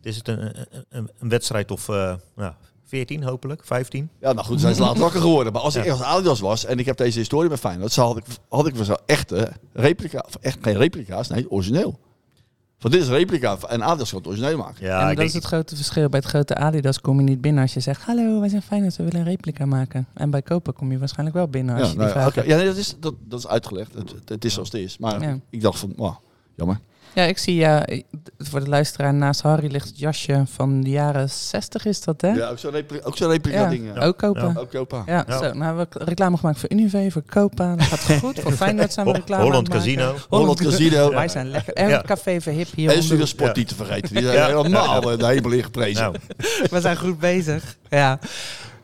is het een, een, een wedstrijd of eh nou, 14 hopelijk, 15. Ja, nou goed, zijn ze later wakker geworden. Maar als ik Ja. echt Adidas was en ik heb deze historie met Feyenoord, had ik, had ik wel echte replica, of echt geen replica's, nee, origineel. Want dit is replica en Adidas kan het origineel maken. Ja, en dat is het grote verschil. Bij het grote Adidas kom je niet binnen als je zegt... Hallo, wij zijn fijn dat we willen een replica maken. En bij Kopen kom je waarschijnlijk wel binnen als Ja, je die nou, ja, vraagt. ja nee, dat, is, dat, dat is uitgelegd. Het, het- het is zoals het is. Maar Ja. ik dacht van, wow, jammer. Ja, ik zie ja, voor de luisteraar naast Harry ligt het jasje van de jaren 60 is dat, hè? Ja, ook zo'n zo'n replica Ja, ding. Ja. ook Kopen. Ja, Ook Copa. Ja. Zo, nou, we hebben reclame gemaakt voor Unive, voor Copa. Dat gaat goed. Voor Feyenoord zijn we reclame Holland. Casino. Holland Casino. Wij zijn lekker. En Ja. het Café Verhip hier. En om de. Sport Ja. niet te vergeten. Die zijn Ja. helemaal in de hemel ingeprezen. Nou, We zijn goed bezig. Ja.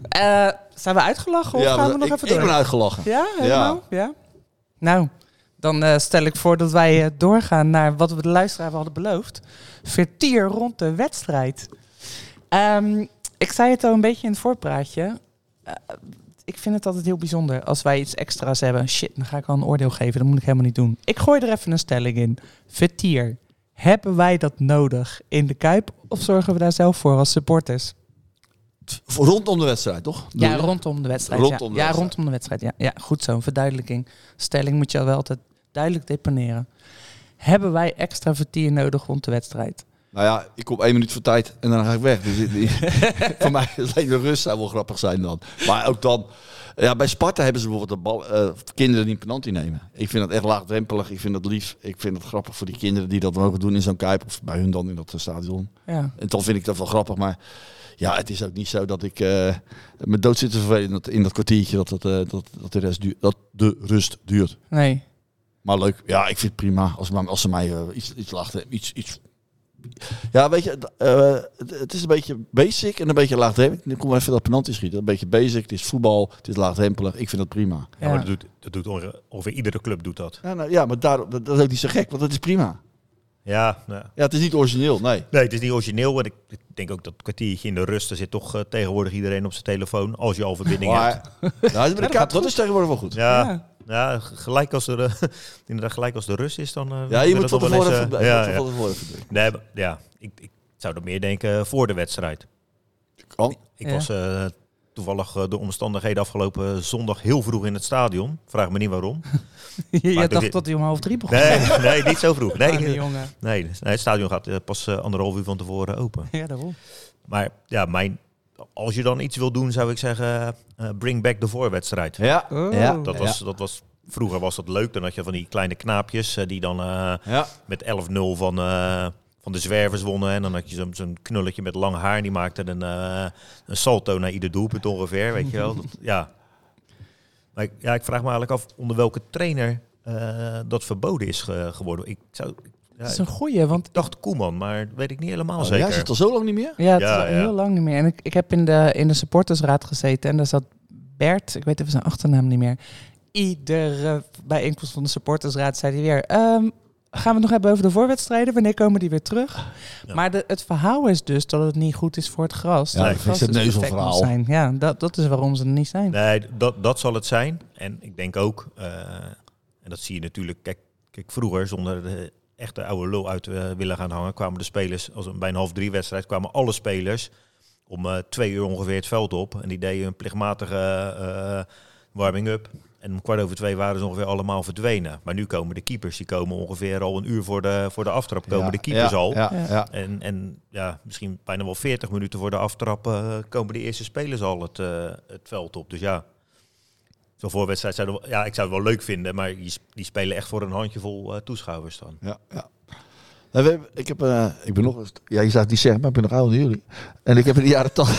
Eh, zijn we uitgelachen of ja, gaan we nog ik, even ik door? ben uitgelachen. Ja, helemaal? Ja. Nou, dan eh, stel ik voor dat wij eh, doorgaan naar wat we de luisteraar hadden beloofd. Vertier rond de wedstrijd. Ehm, ik zei het al een beetje in het voorpraatje. Eh, ik vind het altijd heel bijzonder als wij iets extra's hebben. Shit, dan ga ik al een oordeel geven. Dat moet ik helemaal niet doen. Ik gooi er even een stelling in. Vertier. Hebben wij dat nodig in de Kuip? Of zorgen we daar zelf voor als supporters? Rondom de wedstrijd, toch? Ja, je? rondom de wedstrijd. Rondom ja, de ja wedstrijd. rondom de wedstrijd. Ja, ja goed zo. Een verduidelijking. Stelling moet je wel altijd duidelijk deponeren. Hebben wij extra vertier nodig rond de wedstrijd? Nou ja, ik kom één minuut voor tijd en dan ga ik weg. Dus voor mij alleen de rust zou wel grappig zijn dan. Maar ook dan... Ja, bij Sparta hebben ze bijvoorbeeld de bal, eh, kinderen die een penalty nemen. Ik vind dat echt laagdrempelig. Ik vind dat lief. Ik vind het grappig voor die kinderen die dat mogen doen in zo'n kuip. Of bij hun dan in dat eh, stadion. Ja. En dan vind ik dat wel grappig. Maar ja, het is ook niet zo dat ik eh me dood zit te vervelen in dat, in dat kwartiertje dat, eh, dat, dat, de rest duurt, dat de rust duurt. Nee. Maar leuk. Ja, ik vind het prima als, als ze mij eh, iets, iets lachten. Iets, iets. Ja, weet je, eh, het, het is een beetje basic en een beetje laagdrempelig. Ik kom even dat penalty schieten. Een beetje basic. Het is voetbal. Het is laagdrempelig. Ik vind dat prima. ja. Ja. maar dat doet, dat doet onge- ongeveer iedere club doet dat. Ja, nou, ja maar daarom, dat, dat is ook niet zo gek, want dat is prima. Ja, nou, Ja, het is niet origineel, nee. nee, het is niet origineel. En ik, ik denk ook dat kwartiertje in de rust, er zit toch eh, tegenwoordig iedereen op zijn telefoon. Als je al verbinding hebt. Maar nou, dat, gaat dat goed. is tegenwoordig wel goed. Ja, Ja. Ja. gelijk als er, eh, inderdaad, gelijk als de rust is, dan... eh, Ja, je moet van tevoren even, ja, ja. tevoren even. Nee, maar- ja, ik, ik zou er meer denken eh, voor de wedstrijd. Kan. Ik Ja. was eh, toevallig door omstandigheden afgelopen zondag heel vroeg in het stadion. Vraag me niet waarom. je dacht dit- dat hij om half drie begon. Nee, nee niet zo vroeg. Nee, nee, jongen. nee, het stadion gaat pas anderhalf uur van tevoren open. Ja, daarom. Maar ja, mijn, als je dan iets wil doen, zou ik zeggen, eh, bring back de voorwedstrijd. Ja. Oh. Ja. Dat was, dat was, vroeger was dat leuk. Dan had je van die kleine knaapjes eh, die dan eh, Ja. met 11-0 van, eh, van de zwervers wonnen. En dan had je zo'n zo'n knulletje met lang haar. Die maakte een, eh, een salto naar ieder doelpunt ongeveer. Weet je wel. Dat, ja. Maar ik- ja, ik vraag me eigenlijk af onder welke trainer eh, dat verboden is ge- geworden. Ik, zou, ja, Dat is een goeie, want ik dacht Koeman, maar dat weet ik niet helemaal Oh, zeker. Jij zit al zo lang niet meer? Ja, het Ja, is al ja. heel lang niet meer. En ik, ik heb in de, in de supportersraad gezeten en daar zat Bert, ik weet even zijn achternaam niet meer. Iedere bijeenkomst van de supportersraad zei hij weer... "Ehm, gaan we het nog hebben over de voorwedstrijden? Wanneer komen die weer terug? Ja. Maar de, het verhaal is dus dat het niet goed is voor het gras. Ja, Dat het gras is het dus neuzelverhaal. moet Zijn. Ja, dat, dat is waarom ze er niet zijn. Nee, dat, dat zal het zijn. En ik denk ook, eh, en dat zie je natuurlijk, kijk, kijk vroeger zonder de echte oude lul uit eh, willen gaan hangen, kwamen de spelers, als een, bij een half drie wedstrijd, kwamen alle spelers om eh, twee uur ongeveer het veld op. En die deden een plichtmatige eh, warming-up. En om kwart over twee waren ze ongeveer allemaal verdwenen. Maar nu komen de keepers, die komen ongeveer al een uur voor de, voor de aftrap, komen Ja, de keepers ja, al. Ja. En, en ja, misschien bijna wel 40 minuten voor de aftrap komen de eerste spelers al het, het veld op. Dus ja, zo'n voorwedstrijd zou wel- ja, ik zou het wel leuk vinden, maar die, sp- die spelen echt voor een handjevol eh, toeschouwers dan. ja, ja. Nou, hebben- ik, heb, eh, ik ben nog eens, ja, je zou het niet zeggen, maar ik ben nog ouder dan jullie. En ik heb in de jaren toch,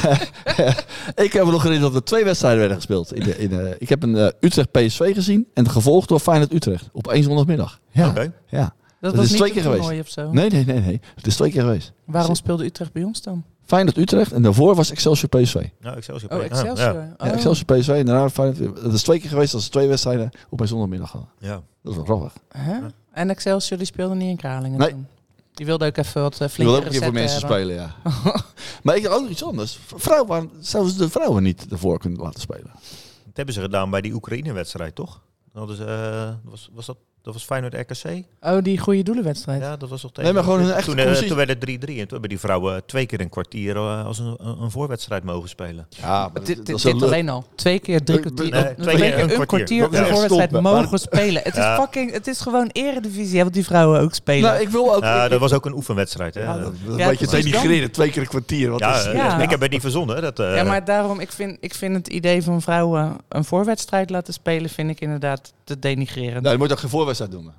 ik heb nog herinnerd dat er twee wedstrijden werden gespeeld. In de, in de, ik heb een eh, Utrecht PSV gezien en gevolgd door Feyenoord Utrecht op één zondagmiddag. Ja, Oké. ja. Dat, dat was is niet twee keer geweest. of zo. Nee, nee, nee, nee. Het is twee keer geweest. Waarom speelde Utrecht bij ons dan? Feyenoord Utrecht en daarvoor was Excelsior PSV. Nou, Excelsior. Oh, Ja, Excelsior. Ja, Oh. Ja, Excelsior PSV en daarna Feyenoord. Dat is twee keer geweest als ze twee wedstrijden op een zondagmiddag hadden. ja. Dat is wel grappig. Hè? En Excelsior die speelde niet in Kralingen Nee. toen. Die wilde ook even wat uh, Je wil flinke ook een keer voor mensen hebben. spelen, ja. maar ik ook nog iets anders. Vrouwen, zouden ze de vrouwen niet ervoor kunnen laten spelen? Dat hebben ze gedaan bij die Oekraïne-wedstrijd, toch? Dat was, eh, was, was dat, dat was Feyenoord RKC? Oh, die goede doelenwedstrijd. Ja, dat was toch Nee, maar gewoon een echte toen, positie. toen werd het 3-3 en toen hebben die vrouwen twee keer een kwartier eh, als een, een voorwedstrijd mogen spelen. Ja, Dit, dit, dit alleen al. Twee keer drie kwartier. Nee, twee keer een kwartier. Dat is een voorwedstrijd mogen spelen. Het is Ja. fucking, het is gewoon eredivisie, hè, wat die vrouwen ook spelen. Nou, ik wil ook... Ja, ik- dat was ook een oefenwedstrijd. Hè? Dat Ja, een beetje precies denigreren, twee keer een kwartier. Wat is, eh, Ja. ik heb het niet verzonnen. Dat, eh, ja, maar daarom, ik vind, ik vind het idee van vrouwen een voorwedstrijd laten spelen, vind ik inderdaad te denigreren. Nou, je moet ook geen voorwedstrijd doen.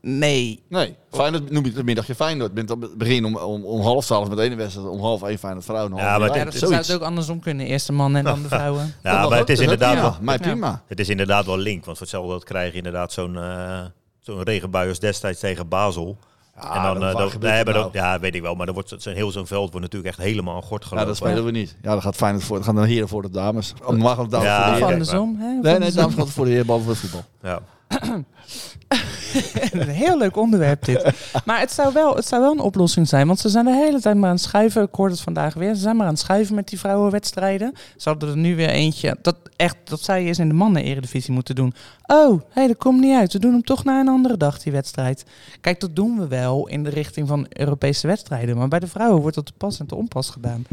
Nee. Nee, Feyenoord noem je het middagje Feyenoord. Bent dan begin om, om, om half twaalf met de ene wedstrijd, om half één Feyenoord vrouwen. Ja, half maar. Ja, dit- dat zou het ook andersom kunnen. Eerst de mannen en dan de vrouwen. ja, Dat maar mag het is dat inderdaad prima. wel, Mij Ja. prima. het is inderdaad wel link. Want voor hetzelfde dat krijg je inderdaad zo'n eh zo'n regenbui als destijds tegen Basel. Ja, en dan, dat- eh, dan, nee, het maar nou? dan- ja, weet ik wel. Maar dan wordt zo'n heel zo'n veld wordt natuurlijk echt helemaal gort Ja, gelopen. dat spelen we niet. Ja, dan gaat Feyenoord voor. Dan gaan de heren voor de dames. Normaal gaan de dames Ja, voor de heren. andersom. Hè? Nee, nee, dames gaan voor de heren, behalve voor het voetbal. Ja. een heel leuk onderwerp dit. Maar het zou, wel, het zou wel een oplossing zijn. Want ze zijn de hele tijd maar aan het schuiven. Ik hoorde het vandaag weer. Ze zijn maar aan het schuiven met die vrouwenwedstrijden. Ze hadden er nu weer eentje. Dat, echt, dat zij eens in de mannen-eredivisie moeten doen. Oh, hé, hey, dat komt niet uit. We doen hem toch naar een andere dag, die wedstrijd. Kijk, dat doen we wel in de richting van Europese wedstrijden. Maar bij de vrouwen wordt dat te pas en te onpas gedaan.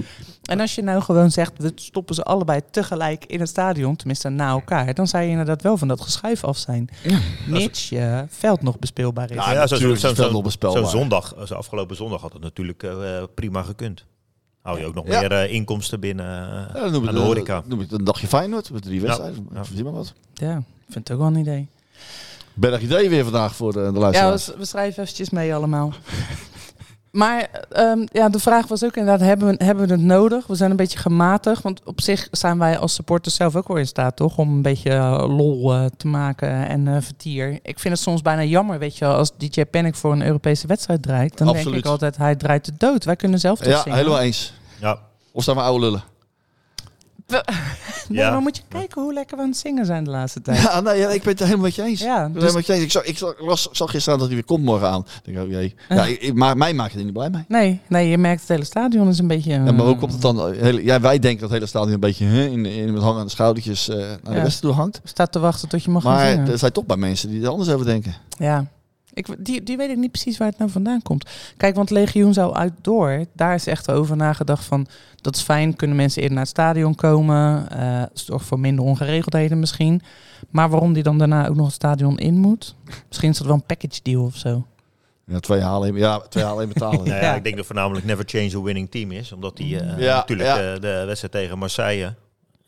En als je nou gewoon zegt, we stoppen ze allebei tegelijk in het stadion. Tenminste, na elkaar. Dan zou je inderdaad wel van dat geschuif af zijn. Mits je veld nog bespeelbaar is. Ja, Ja, zo- zondag, zo afgelopen zondag had het natuurlijk eh, prima gekund. Hou je ook nog Ja. meer eh, inkomsten binnen eh, Ja, dan noem aan de horeca. noem het een dagje Feyenoord met drie wedstrijden. ja. Zie maar wat. Ja, vind het ook wel een idee. Berg idee weer vandaag voor de, de Ja, luisteraars. we, we schrijven eventjes mee allemaal. Maar ehm, ja, de vraag was ook inderdaad, hebben we, hebben we het nodig? We zijn een beetje gematigd, want op zich zijn wij als supporters zelf ook wel in staat, toch? Om een beetje eh, lol eh, te maken en eh, vertier. Ik vind het soms bijna jammer, weet je wel, als DJ Panic voor een Europese wedstrijd draait. Dan denk ik altijd, hij draait de dood. Wij kunnen zelf toch ja, zingen. helemaal eens. Ja, Of staan we oude lullen? Nee, Ja. maar moet je kijken hoe lekker we aan het zingen zijn de laatste tijd. Ja, nee, ja, ik ben het er helemaal met je eens. Ja, dus- helemaal met je eens. Ik zag, ik zag, las- zag gisteren dat hij weer komt morgen aan. Ik denk, oh jee. Ja, ik, ik- maar mij maakt het er niet blij mee. Nee, nee, je merkt het hele stadion is een beetje... Ja, maar ook op het dan, hele, ja, wij denken dat het hele stadion een beetje hè, in, in, met hangen aan de schoudertjes eh, naar de westen toe hangt. staat te wachten tot je mag gaan Maar er zijn toch bij mensen die er anders over denken. Ja. Ik, die, die weet ik niet precies waar het nou vandaan komt. Kijk, want Legioen zou uit door. Daar is echt over nagedacht van... dat is fijn, kunnen mensen eerder naar het stadion komen. eh zorgt voor minder ongeregeldheden misschien. Maar waarom die dan daarna ook nog het stadion in moet? Misschien is dat wel een package deal of zo. Ja, twee halen, ja, twee halen in betalen. Nou ja, Ja. ik denk dat voornamelijk Never Change a Winning Team is. Omdat die eh, Ja, natuurlijk ja. De, de wedstrijd tegen Marseille...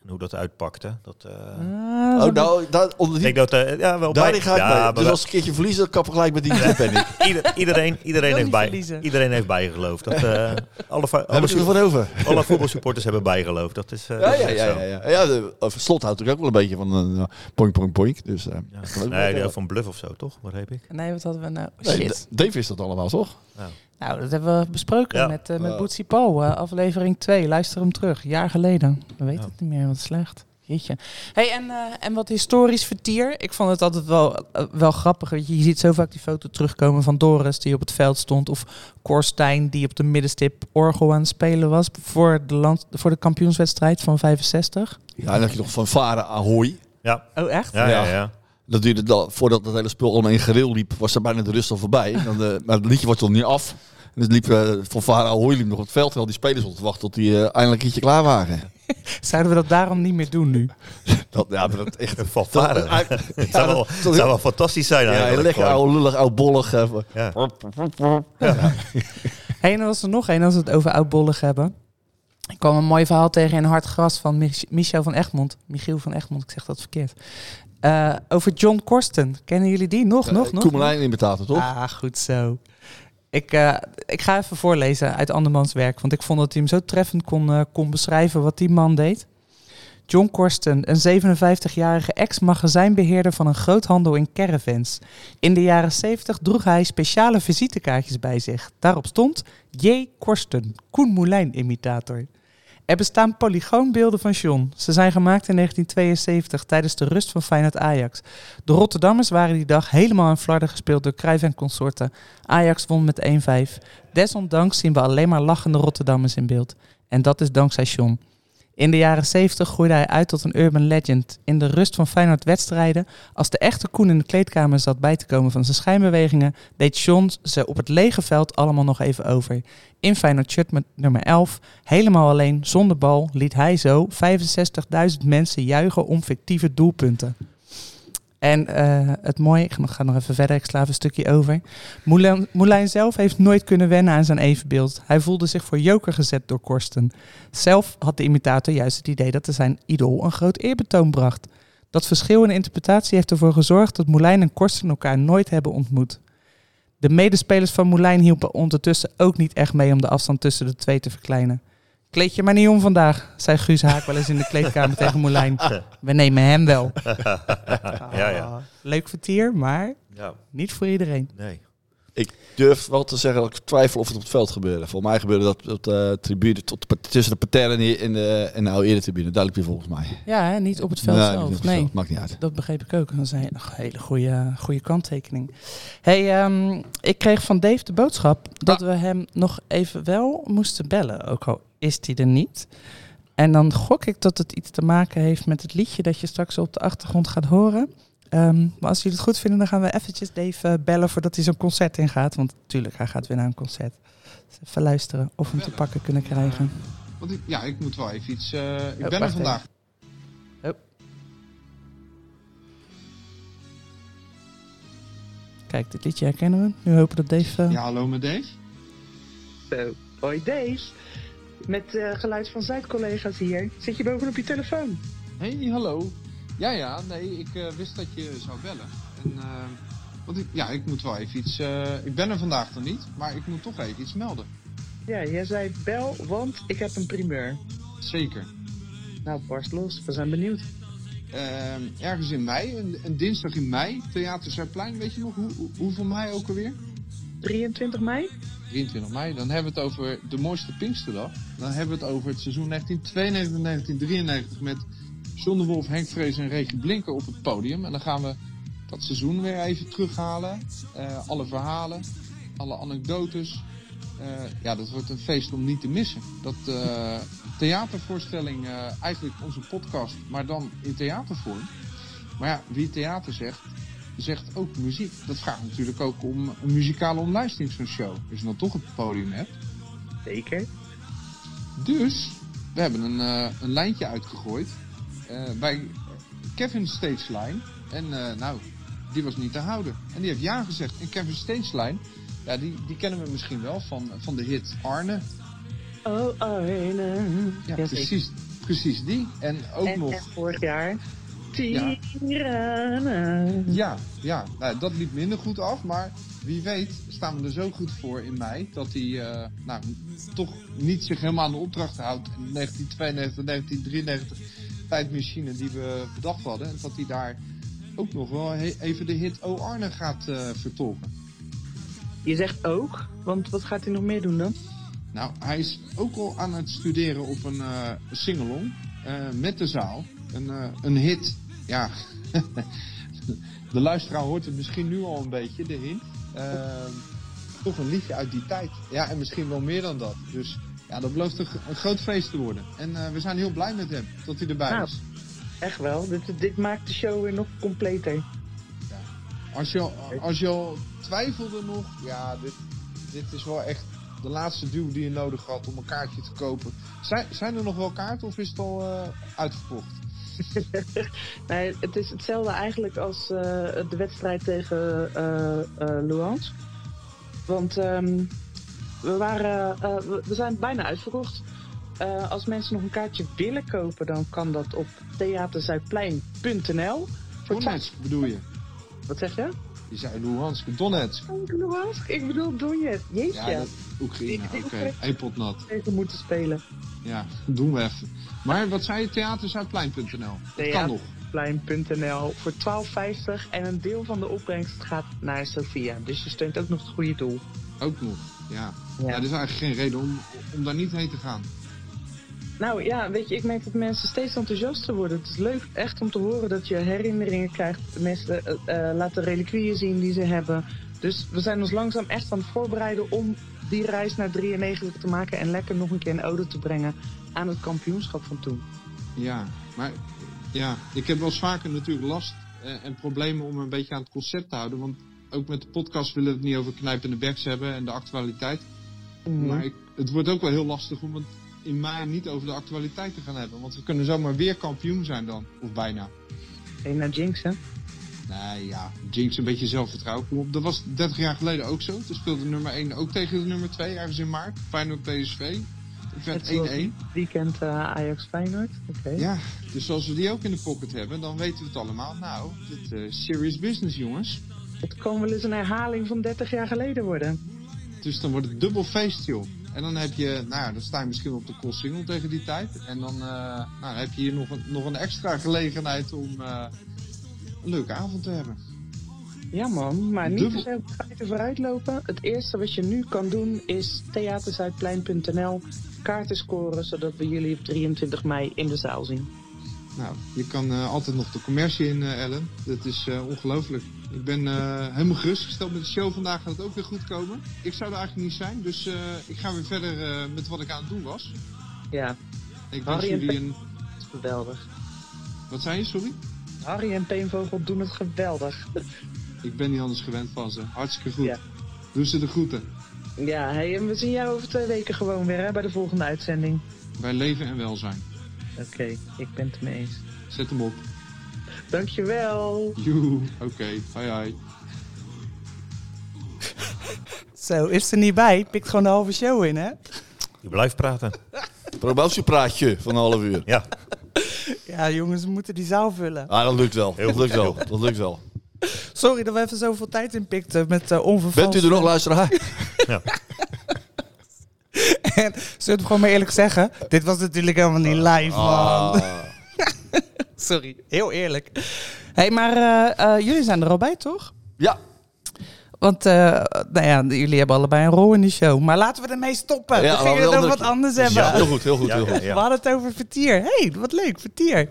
En hoe dat uitpakte. Dat, eh, Ah, Oh, nou, daar, onder ik die, denk dat, eh, ja, wel daarin bij. ga ik ja, mee. maar Dus als ik een keertje verlies, dan kap ik gelijk met die ben ik. ieder- iedereen, iedereen, heeft bij, verliezen. iedereen heeft bijgeloofd. Dat, eh, alle, alle, ik ervan over? alle voetbalsupporters hebben bijgeloofd. Dat is, Ja, dat ja, is ja. zo. ja, ja. ja de, slot houdt natuurlijk ook wel een beetje van een uh, poink, poink, poink. Dus, Ja. dat Nee, van Bluff of zo, toch? Wat heb ik? Nee, wat hadden we nou? Nee, Shit. D- Dave is dat allemaal, toch? Nou, dat hebben we besproken Ja. met, eh met. Boetsie eh, aflevering 2. Luister hem terug. Jaar geleden. We weten Ja. het niet meer. Wat slecht. Jeetje. Hey, en, eh, en wat historisch vertier. Ik vond het altijd wel, wel grappig. weet Je, je ziet zo vaak die foto terugkomen van Doris die op het veld stond. Of Korstijn die op de middenstip orgel aan het spelen was. Voor de, land, voor de kampioenswedstrijd van 65. Ja, en dan heb je nog van Varen Ahoy. Ja, Oh, echt? ja, ja. Ja. ja. Dat duurde dan, voordat het hele spul allemaal in gereel liep, was er bijna de rust al voorbij. Dan, eh, maar het liedje wordt toch niet af. En dus liep eh, van Varen Ahoy liep nog op het veld, terwijl die spelers op te wachten tot die eh, eindelijk een keertje klaar waren. Zouden we dat daarom niet meer doen nu? Dat, ja, maar dat echt... Een fanfare. Dat- eigenlijk- Het zou wel, het zou wel fantastisch zijn Ja, eigenlijk. lekker gewoon. oude lullig, oud bollig. eh, Ja. Hey, en dan was er nog één als we het over oudbollig hebben. Ik kwam een mooi verhaal tegen in Hard Gras van Mich- Michel van Egmond. Michiel van Egmond, ik zeg dat verkeerd. Eh, over John Korsten. Kennen jullie die? Nog, nog, nog? Koemelijn imitator, toch? Ah, goed zo. Ik, eh, ik ga even voorlezen uit andermans werk, want ik vond dat hij hem zo treffend kon, kon beschrijven wat die man deed. John Korsten, een 57-jarige ex-magazijnbeheerder van een groothandel in caravans. In de jaren 70 droeg hij speciale visitekaartjes bij zich. Daarop stond J. Korsten, Koen Moulijn-imitator. Er bestaan polygoonbeelden van John. Ze zijn gemaakt in 1972 tijdens de rust van Feyenoord Ajax. De Rotterdammers waren die dag helemaal aan flarden gespeeld door Cruijff en consorten. Ajax won met 1-5. Desondanks zien we alleen maar lachende Rotterdammers in beeld. En dat is dankzij John. In de jaren 70 groeide hij uit tot een urban legend. In de rust van Feyenoord wedstrijden, als de echte Koen in de kleedkamer zat bij te komen van zijn schijnbewegingen, deed John ze op het lege veld allemaal nog even over. In Feyenoord shirt nummer 11, helemaal alleen, zonder bal, liet hij zo 65.000 mensen juichen om fictieve doelpunten. En eh, het mooie, ik ga nog, even verder, ik sla even een stukje over. Moulin, Moulin zelf heeft nooit kunnen wennen aan zijn evenbeeld. Hij voelde zich voor joker gezet door Korsten. Zelf had de imitator juist het idee dat er zijn idool een groot eerbetoon bracht. Dat verschil in interpretatie heeft ervoor gezorgd dat Moulijn en Korsten elkaar nooit hebben ontmoet. De medespelers van Moulijn hielpen ondertussen ook niet echt mee om de afstand tussen de twee te verkleinen. Kleed je maar niet om vandaag, zei Guus Haak wel eens in de kleedkamer tegen Moulijn. We nemen hem wel. ja, ja. Leuk vertier, maar ja. niet voor iedereen. Nee. Ik durf wel te zeggen dat ik twijfel of het op het veld gebeurde. Voor mij gebeurde dat op de tribune, tot tussen de parterre en de, en de, oude eretribune. Duidelijk weer volgens mij. Ja, hè, niet op het veld Nee, zelf. het nee. veld. Maakt niet uit. Dat begreep ik ook. Dat is een hele goede, goede kanttekening. Hey, ehm, ik kreeg van Dave de boodschap dat we hem nog even wel moesten bellen. Ook al is hij er niet. En dan gok ik dat het iets te maken heeft met het liedje dat je straks op de achtergrond gaat horen. Ehm, maar als jullie het goed vinden, dan gaan we eventjes Dave eh, bellen voordat hij zo'n concert ingaat. Want natuurlijk, hij gaat weer naar een concert. Dus even luisteren of we hem te pakken kunnen krijgen. Want ik, ja, ik moet wel even iets. eh, ik Oh, ben er vandaag. Kijk, dit liedje herkennen we. Nu hopen dat Dave... eh, Ja, hallo met Dave. Zo, hoi Dave. Met eh, geluid van Zuid-collega's hier. Zit je bovenop je telefoon? Hey, hallo. Ja, ja, nee, ik eh, wist dat je zou bellen. En, eh, want ik, ja, ik moet wel even iets. eh, ik ben er vandaag nog niet, maar ik moet toch even iets melden. Ja, jij zei bel, want ik heb een primeur. Zeker. Nou, barst los. We zijn benieuwd. Ehm, ergens in mei, een, een dinsdag in mei, Theater Zuidplein, weet je nog hoe, hoe- hoeveel mei ook alweer? 23 mei? 23 mei. Dan hebben we het over de mooiste Pinksterdag. Dan hebben we het over het seizoen 1992-1993 met John de Wolf, Henk Vrees en Regie Blinker op het podium. En dan gaan we dat seizoen weer even terughalen. Eh, alle verhalen, alle anekdotes. Eh, ja, dat wordt een feest om niet te missen. Dat eh, theatervoorstelling, eigenlijk onze podcast, maar dan in theatervorm. Maar ja, wie theater zegt, zegt ook muziek. Dat vraagt natuurlijk ook om een muzikale omlijsting van show. Als je dan toch het podium hebt. Zeker. Dus, we hebben een, een lijntje uitgegooid bij Kevin Stageline. En eh, nou, die was niet te houden. En die heeft ja gezegd. En Kevin Stageline, ja, die, die kennen we misschien wel van, van de hit Arne. Oh, Arne. Ja, precies. Precies die. En ook En, nog... en vorig jaar. Ja. Ja, ja nou, dat liep minder goed af. Maar wie weet staan we er zo goed voor in mei. Dat hij eh, nou, toch niet zich helemaal aan de opdracht houdt. In 1992, 1993 tijdmachine die we bedacht hadden. En dat hij daar ook nog wel even de hit O Arne gaat eh, vertolken. Je zegt ook, want wat gaat hij nog meer doen dan? Nou, hij is ook al aan het studeren op een eh singalong eh, met de zaal. Een, een hit. Ja, de luisteraar hoort het misschien nu al een beetje, de hint. Toch een liedje uit die tijd. Ja, en misschien wel meer dan dat. Dus ja, dat belooft een, een groot feest te worden. En eh, we zijn heel blij met hem, dat hij erbij Nou. is. Echt wel, dit, dit maakt de show weer nog completer. Als je, al- als je al twijfelde nog, ja, dit, dit is wel echt de laatste duw die je nodig had om een kaartje te kopen. Zijn, zijn er nog wel kaarten of is het al eh, uitverkocht? Nee, het is hetzelfde eigenlijk als eh, de wedstrijd tegen Luans. Want ehm, we, waren, eh, we, we zijn bijna uitverkocht. Eh, als mensen nog een kaartje willen kopen, dan kan dat op theaterzuidplein.nl. Donetsk bedoel je? Wat zeg je? Je zei Luhansk, Donetsk. Oh, Luhansk? Ik bedoel Donetsk. Jeetje. Ja, dat, Oekraïne, Die- oké. pot nat. Tegen moeten spelen. Ja, doen we even. Maar wat zei je, theaterzuidplein.nl? Dat kan nog. Theaterzuidplein.nl voor 12,50 en een deel van de opbrengst gaat naar Sofia. Dus je steunt ook nog het goede doel. Ook nog, ja. Ja. Ja, er is eigenlijk geen reden om, om daar niet heen te gaan. Nou ja, weet je, ik merk dat mensen steeds enthousiaster worden. Het is leuk echt om te horen dat je herinneringen krijgt. Mensen eh, laten reliquieën zien die ze hebben. Dus we zijn ons langzaam echt aan het voorbereiden om die reis naar 93 te maken en lekker nog een keer een ode te brengen aan het kampioenschap van toen. Ja, maar ja, ik heb wel eens vaker natuurlijk last eh, en problemen om een beetje aan het concept te houden. Want ook met de podcast willen we het niet over knijpende backs hebben en de actualiteit. Mhm. Maar ik, het wordt ook wel heel lastig om het in mei niet over de actualiteit te gaan hebben. Want we kunnen zomaar weer kampioen zijn dan. Of bijna. Geen naar Jinx, hè? Nee, ja, Jinx een beetje zelfvertrouwen. Kom op, dat was 30 jaar geleden ook zo. Toen speelde nummer 1 ook tegen de nummer 2 ergens in maart. Feyenoord PSV. Het werd Net zoals 1-1. Weekend eh, Ajax Feyenoord. Oké. Ja, dus als we die ook in de pocket hebben, dan weten we het allemaal. Nou, dit eh serious business, jongens. Het kan wel eens een herhaling van 30 jaar geleden worden. Dus dan wordt het dubbel feest, joh. En dan heb je, nou ja, dan sta je misschien op de cross single tegen die tijd. En dan, eh, nou, dan heb je hier nog een, nog een extra gelegenheid om eh, een leuke avond te hebben. Ja man, maar niet Dubbel- te veel vooruitlopen. Het eerste wat je nu kan doen is theaterzuidplein.nl kaarten scoren, zodat we jullie op 23 mei in de zaal zien. Nou, je kan eh, altijd nog de commercie in, eh, Ellen. Dat is eh, ongelooflijk. Ik ben helemaal gerustgesteld met de show. Vandaag gaat het ook weer goed komen. Ik zou er eigenlijk niet zijn, dus ik ga weer verder met wat ik aan het doen was. Ja, Ik wens Harry en jullie een... het is geweldig. Wat zei je, sorry? Harry en Peenvogel doen het geweldig. Ik ben niet anders gewend van ze. Hartstikke goed. Ja. Doe ze de groeten. Ja, hey, en we zien jou over twee weken gewoon weer hè, bij de volgende uitzending. Bij leven en welzijn. Oké, ik ben het mee eens. Zet hem op. Dankjewel. Joe. Oké. Hoi hoi. Zo, is er niet bij. Pikt gewoon de halve show in, hè? Je blijft praten. Promotiepraatje van een half uur. Ja, Ja, jongens, we moeten die zaal vullen. Ah, dat lukt wel. Heel dat lukt wel. Dat lukt wel. Sorry dat we even zoveel tijd in pikten met uh, onvervalst. Bent u er nog, luisteraar? En zullen we het gewoon maar eerlijk zeggen? Dit was natuurlijk helemaal niet live, man. Ah. Sorry, heel eerlijk. hey, maar eh, eh, jullie zijn er al bij, toch? Ja, Want, eh, nou ja, jullie hebben allebei een rol in die show. Maar laten we ermee stoppen. Ja, Dan gingen we het over wat anders hebben. ja, heel goed, heel goed, Ja, heel ja, goed. We hadden het over Vertier. hey, wat leuk, Vertier.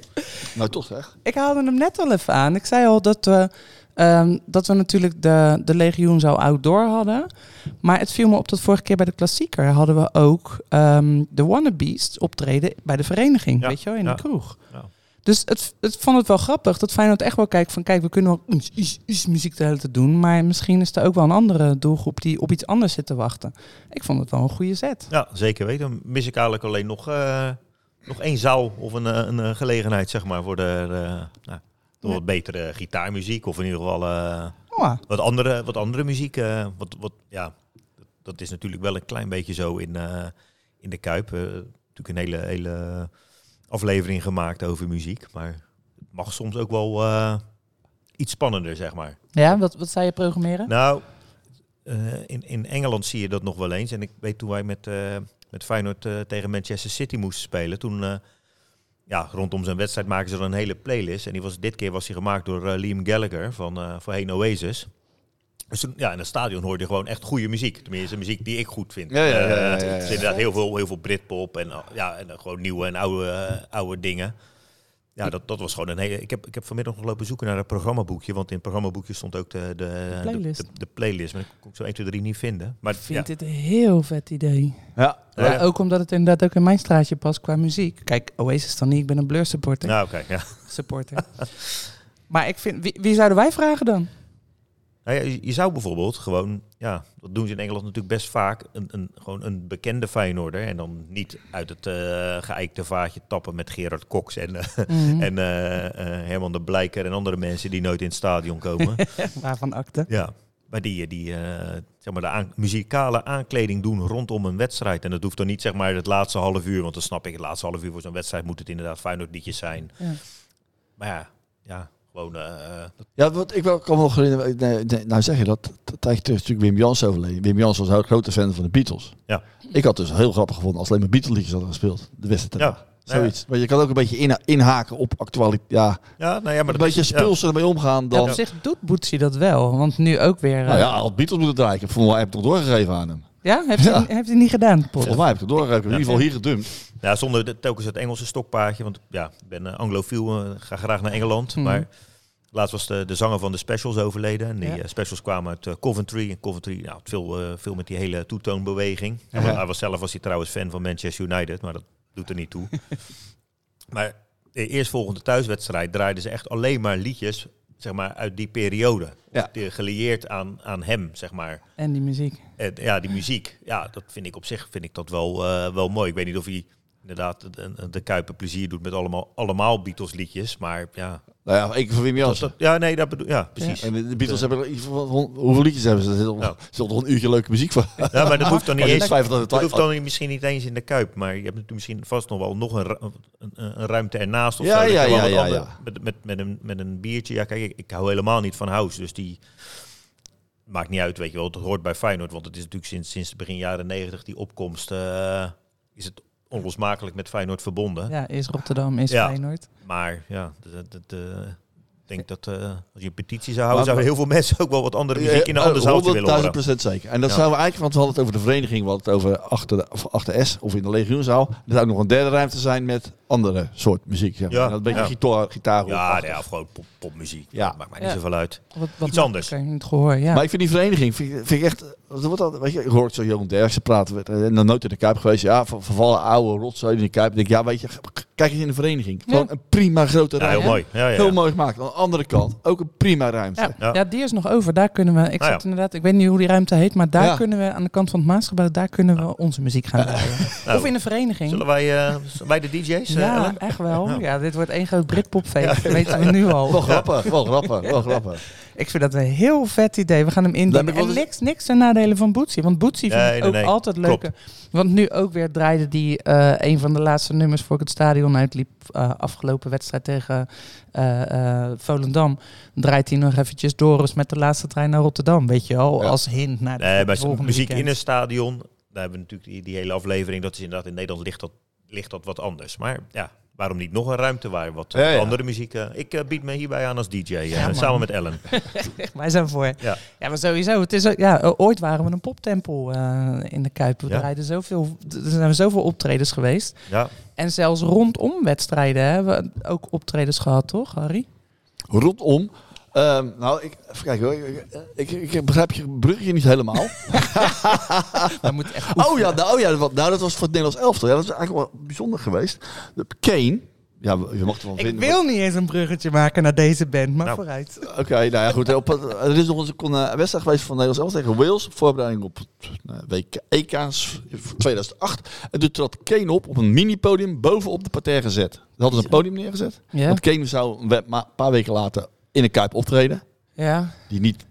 Nou, toch zeg. Ik haalde hem net al even aan. Ik zei al dat we, ehm, dat we natuurlijk de, de Legioen zo outdoor hadden. Maar het viel me op dat vorige keer bij de klassieker hadden we ook ehm, de Wannabees optreden bij de vereniging. Ja, Weet je wel, in ja. de kroeg. Ja. Dus het, het vond het wel grappig dat Feyenoord echt wel kijkt van... kijk, we kunnen wel iets muziek de hele tijd doen... maar misschien is er ook wel een andere doelgroep die op iets anders zit te wachten. Ik vond het wel een goede zet. ja, zeker weten. Dan mis ik eigenlijk alleen nog, eh, nog één zaal of een, eh, een, gelegenheid, zeg maar, voor de, de, nou, wat betere gitaarmuziek. Of in ieder geval eh, Oh, wat, andere, wat andere muziek. eh, wat, wat, ja, dat is natuurlijk wel een klein beetje zo in, eh, in de Kuip. natuurlijk een hele, hele aflevering gemaakt over muziek. Maar het mag soms ook wel iets spannender, zeg maar. Ja, wat, wat zou je programmeren? Nou, in, in Engeland zie je dat nog wel eens. En ik weet toen wij met, met Feyenoord tegen Manchester City moesten spelen, toen... eh, ja, rondom zijn wedstrijd maken ze dan een hele playlist. En die was, dit keer was die gemaakt door eh, Liam Gallagher van uh, voorheen Oasis. Dus toen, ja, in het stadion hoorde je gewoon echt goede muziek. Tenminste, muziek die ik goed vind. Ja, ja, ja, ja, Eh, ja, Het is inderdaad heel veel, heel veel Britpop en, ja, en gewoon nieuwe en oude, oude dingen. Ja, dat, dat was gewoon een hele... Ik heb, ik heb vanmiddag nog lopen zoeken naar het programmaboekje. Want in het programmaboekje stond ook de, de, de, playlist. de, de playlist. Maar ik kon ik zo 1, 2, 3 niet vinden. Maar Ik vind ja, dit een heel vet idee. Ja. Ja. Ja, ook omdat het inderdaad ook in mijn straatje past qua muziek. Kijk, Oasis dan niet, ik ben een Blur supporter. nou oké, ja. supporter. maar ik vind, wie, wie zouden wij vragen dan? Nou ja, je, zou bijvoorbeeld gewoon, ja, dat doen ze in Engeland natuurlijk best vaak, een, een, gewoon een bekende Feyenoorder. En dan niet uit het eh geëikte vaatje tappen met Gerard Cox en, eh, Mhm. en eh, Herman de Blijker en andere mensen die nooit in het stadion komen. Waarvan akte? ja, maar die, die zeg maar de aan- muzikale aankleding doen rondom een wedstrijd. En dat hoeft dan niet zeg maar het laatste half uur, want dan snap ik, het laatste half uur voor zo'n wedstrijd moet het inderdaad Feyenoord liedjes zijn. Ja. Maar ja, ja gewoon... eh, Ja, wat ik wel kan nog herinneren. Nee, nee, nou zeg je dat. Een tijdje terug is natuurlijk Wim Jans overleden. Wim Jans was een heel grote fan van de Beatles. Ja. Ik had dus heel grappig gevonden als alleen maar Beatles liedjes hadden gespeeld. De wedstrijd. Ja. daarna. Zoiets. Maar je kan ook een beetje in, inhaken op actualiteit. Ja, ja, nou ja, maar een beetje is- ja. spulsen ermee omgaan Ja, dan... op zich doet Boetsie dat wel. Want nu ook weer... Nou eh, ja, als Beatles moeten draaien. Ik heb volgens mij heb ik het nog doorgegeven aan hem. ja? Heeft, Ja. Hij, heeft hij niet gedaan? Volgens mij heb ik het doorgegeven. In ieder geval hier gedumpt. Ja, zonder de, telkens het Engelse stokpaardje. Want ja, ik ben uh, anglofiel, uh, ga graag naar Engeland. Mhm. Maar laatst was de, de zanger van de Specials overleden. En die Ja. eh, Specials kwamen uit eh, Coventry. En Coventry, nou, veel, eh, veel met die hele toetoonbeweging. Ja. Hij, hij was zelf was hij trouwens fan van Manchester United, maar dat doet er niet toe. maar de eerstvolgende thuiswedstrijd draaiden ze echt alleen maar liedjes zeg maar, uit die periode. Ja. Die, gelieerd aan, aan hem, zeg maar. En die muziek. En, ja, die muziek, ja, dat vind ik op zich vind ik dat wel, eh, wel mooi. Ik weet niet of hij inderdaad de, de Kuiper plezier doet met allemaal, allemaal Beatles liedjes, maar ja. Nou ja, keer voor Wim dat- ja, nee, dat bedoel, ja, precies. En de Beatles hebben van... Hoeveel liedjes hebben ze? Er zit Nou. een uurtje leuke muziek van. Ja, maar dat hoeft dan niet eens. dat hoeft dan misschien niet eens in de Kuip, maar je hebt natuurlijk misschien vast nog wel nog een, een, een ruimte ernaast of Ja, zo. ja, ja, ja, ander-. Met, met, met, een, met een biertje. Ja, kijk, ik, ik hou helemaal niet van house, dus die maakt niet uit, weet je wel. Het hoort bij Feyenoord, want het is natuurlijk sinds, sinds begin jaren negentig die opkomst eh, is het onlosmakelijk met Feyenoord verbonden. Ja, is Rotterdam, is Ja. Feyenoord. Maar ja, eh, ik denk dat eh, als je een petitie zou houden, zouden heel veel mensen ook wel wat andere muziek in een ander zaaltje willen horen. 100.000 procent zeker. En dat Ja. zouden we eigenlijk, want we hadden het over de vereniging, we hadden het over achter, de, of achter S of in de legioenzaal. Er zou ook nog een derde ruimte zijn met andere soort muziek. Zeg maar. Ja. En dat een beetje Ja. gitaar, gitaar Ja, nee, ja, of gewoon pop, popmuziek. Ja. Dat maakt mij niet Ja. zoveel uit. Wat, wat Iets anders. Oké, niet gehoord, ja. Maar ik vind die vereniging, vind, ik- vind ik echt, er wordt altijd, weet je, ik hoor zo Johan Derksen praten, werd, eh, nog nooit in de Kuip geweest, ja, ver- vervallen oude rotzooi in de Kuip. Ik denk, ja, weet je, kijk eens in de vereniging. Gewoon een prima grote Ja, ruimte. heel mooi. Ja, ja. Heel mooi gemaakt. Aan de andere kant, ook een prima ruimte. Ja, Ja. ja. die is nog over. Daar kunnen we. Ik Ah, zat inderdaad. Ik weet niet hoe die ruimte heet, maar daar Ja. kunnen we aan de kant van het Maasgebouw. Daar kunnen we onze muziek gaan draaien. Nou, of in een vereniging. Zullen wij, eh, zullen wij de DJ's? Ja, Ellen? echt wel. Ja. Ja. dit wordt één groot Britpopfeest. Dat weten we nu al. Wel grappig, wel grappig, wel grappig. Ik vind dat een heel vet idee. We gaan hem indienen. En niks, niks ten nadele van Boetsie. Want Boetsie vind ik nee, ook nee. altijd leuke. Want nu ook weer draaide die eh, een van de laatste nummers voor ik het stadion uitliep. eh, afgelopen wedstrijd tegen eh, Volendam. Draait hij nog eventjes Doris met de laatste trein naar Rotterdam. Weet je Ja. als hint naar de Nee, bij muziek weekend. in een stadion, daar hebben we natuurlijk die, die hele aflevering. Dat is inderdaad in Nederland ligt dat, ligt dat wat anders. Maar ja, waarom niet nog een ruimte waar wat Ja, ja. andere muziek... eh, ik eh, bied me hierbij aan als DJ, eh, Ja, samen met Ellen. Wij zijn voor. Ja. Ja, maar sowieso. Het is, ja, ooit waren we een poptempel eh, in de Kuip. We Ja. draaiden zoveel, er zijn zoveel optredens geweest. Ja, En zelfs rondom wedstrijden hebben we ook optredens gehad, toch, Harry? Rondom. Ehm, nou, ik, even kijken hoor. Ik, ik, ik begrijp je bruggetje niet helemaal. We moeten echt oh ja, nou, oh ja dat, nou, dat was voor het Nederlands elftal. Ja, dat is eigenlijk wel bijzonder geweest. De Kane. Ja, je mag er wel Ik vinden. wil niet eens een bruggetje maken naar deze band, maar Nou. vooruit. Oké, nou ja, goed. Op, er is nog eens een eh, wedstrijd geweest van Nederlands elftal tegen Wales. Voorbereiding op WK, EK's 2008. En toen trad Kane op op een mini-podium bovenop de parterre gezet. Ze hadden ze een podium neergezet. Ja? Want Kane zou een paar weken later in een Kuip optreden. Ja. Die niet,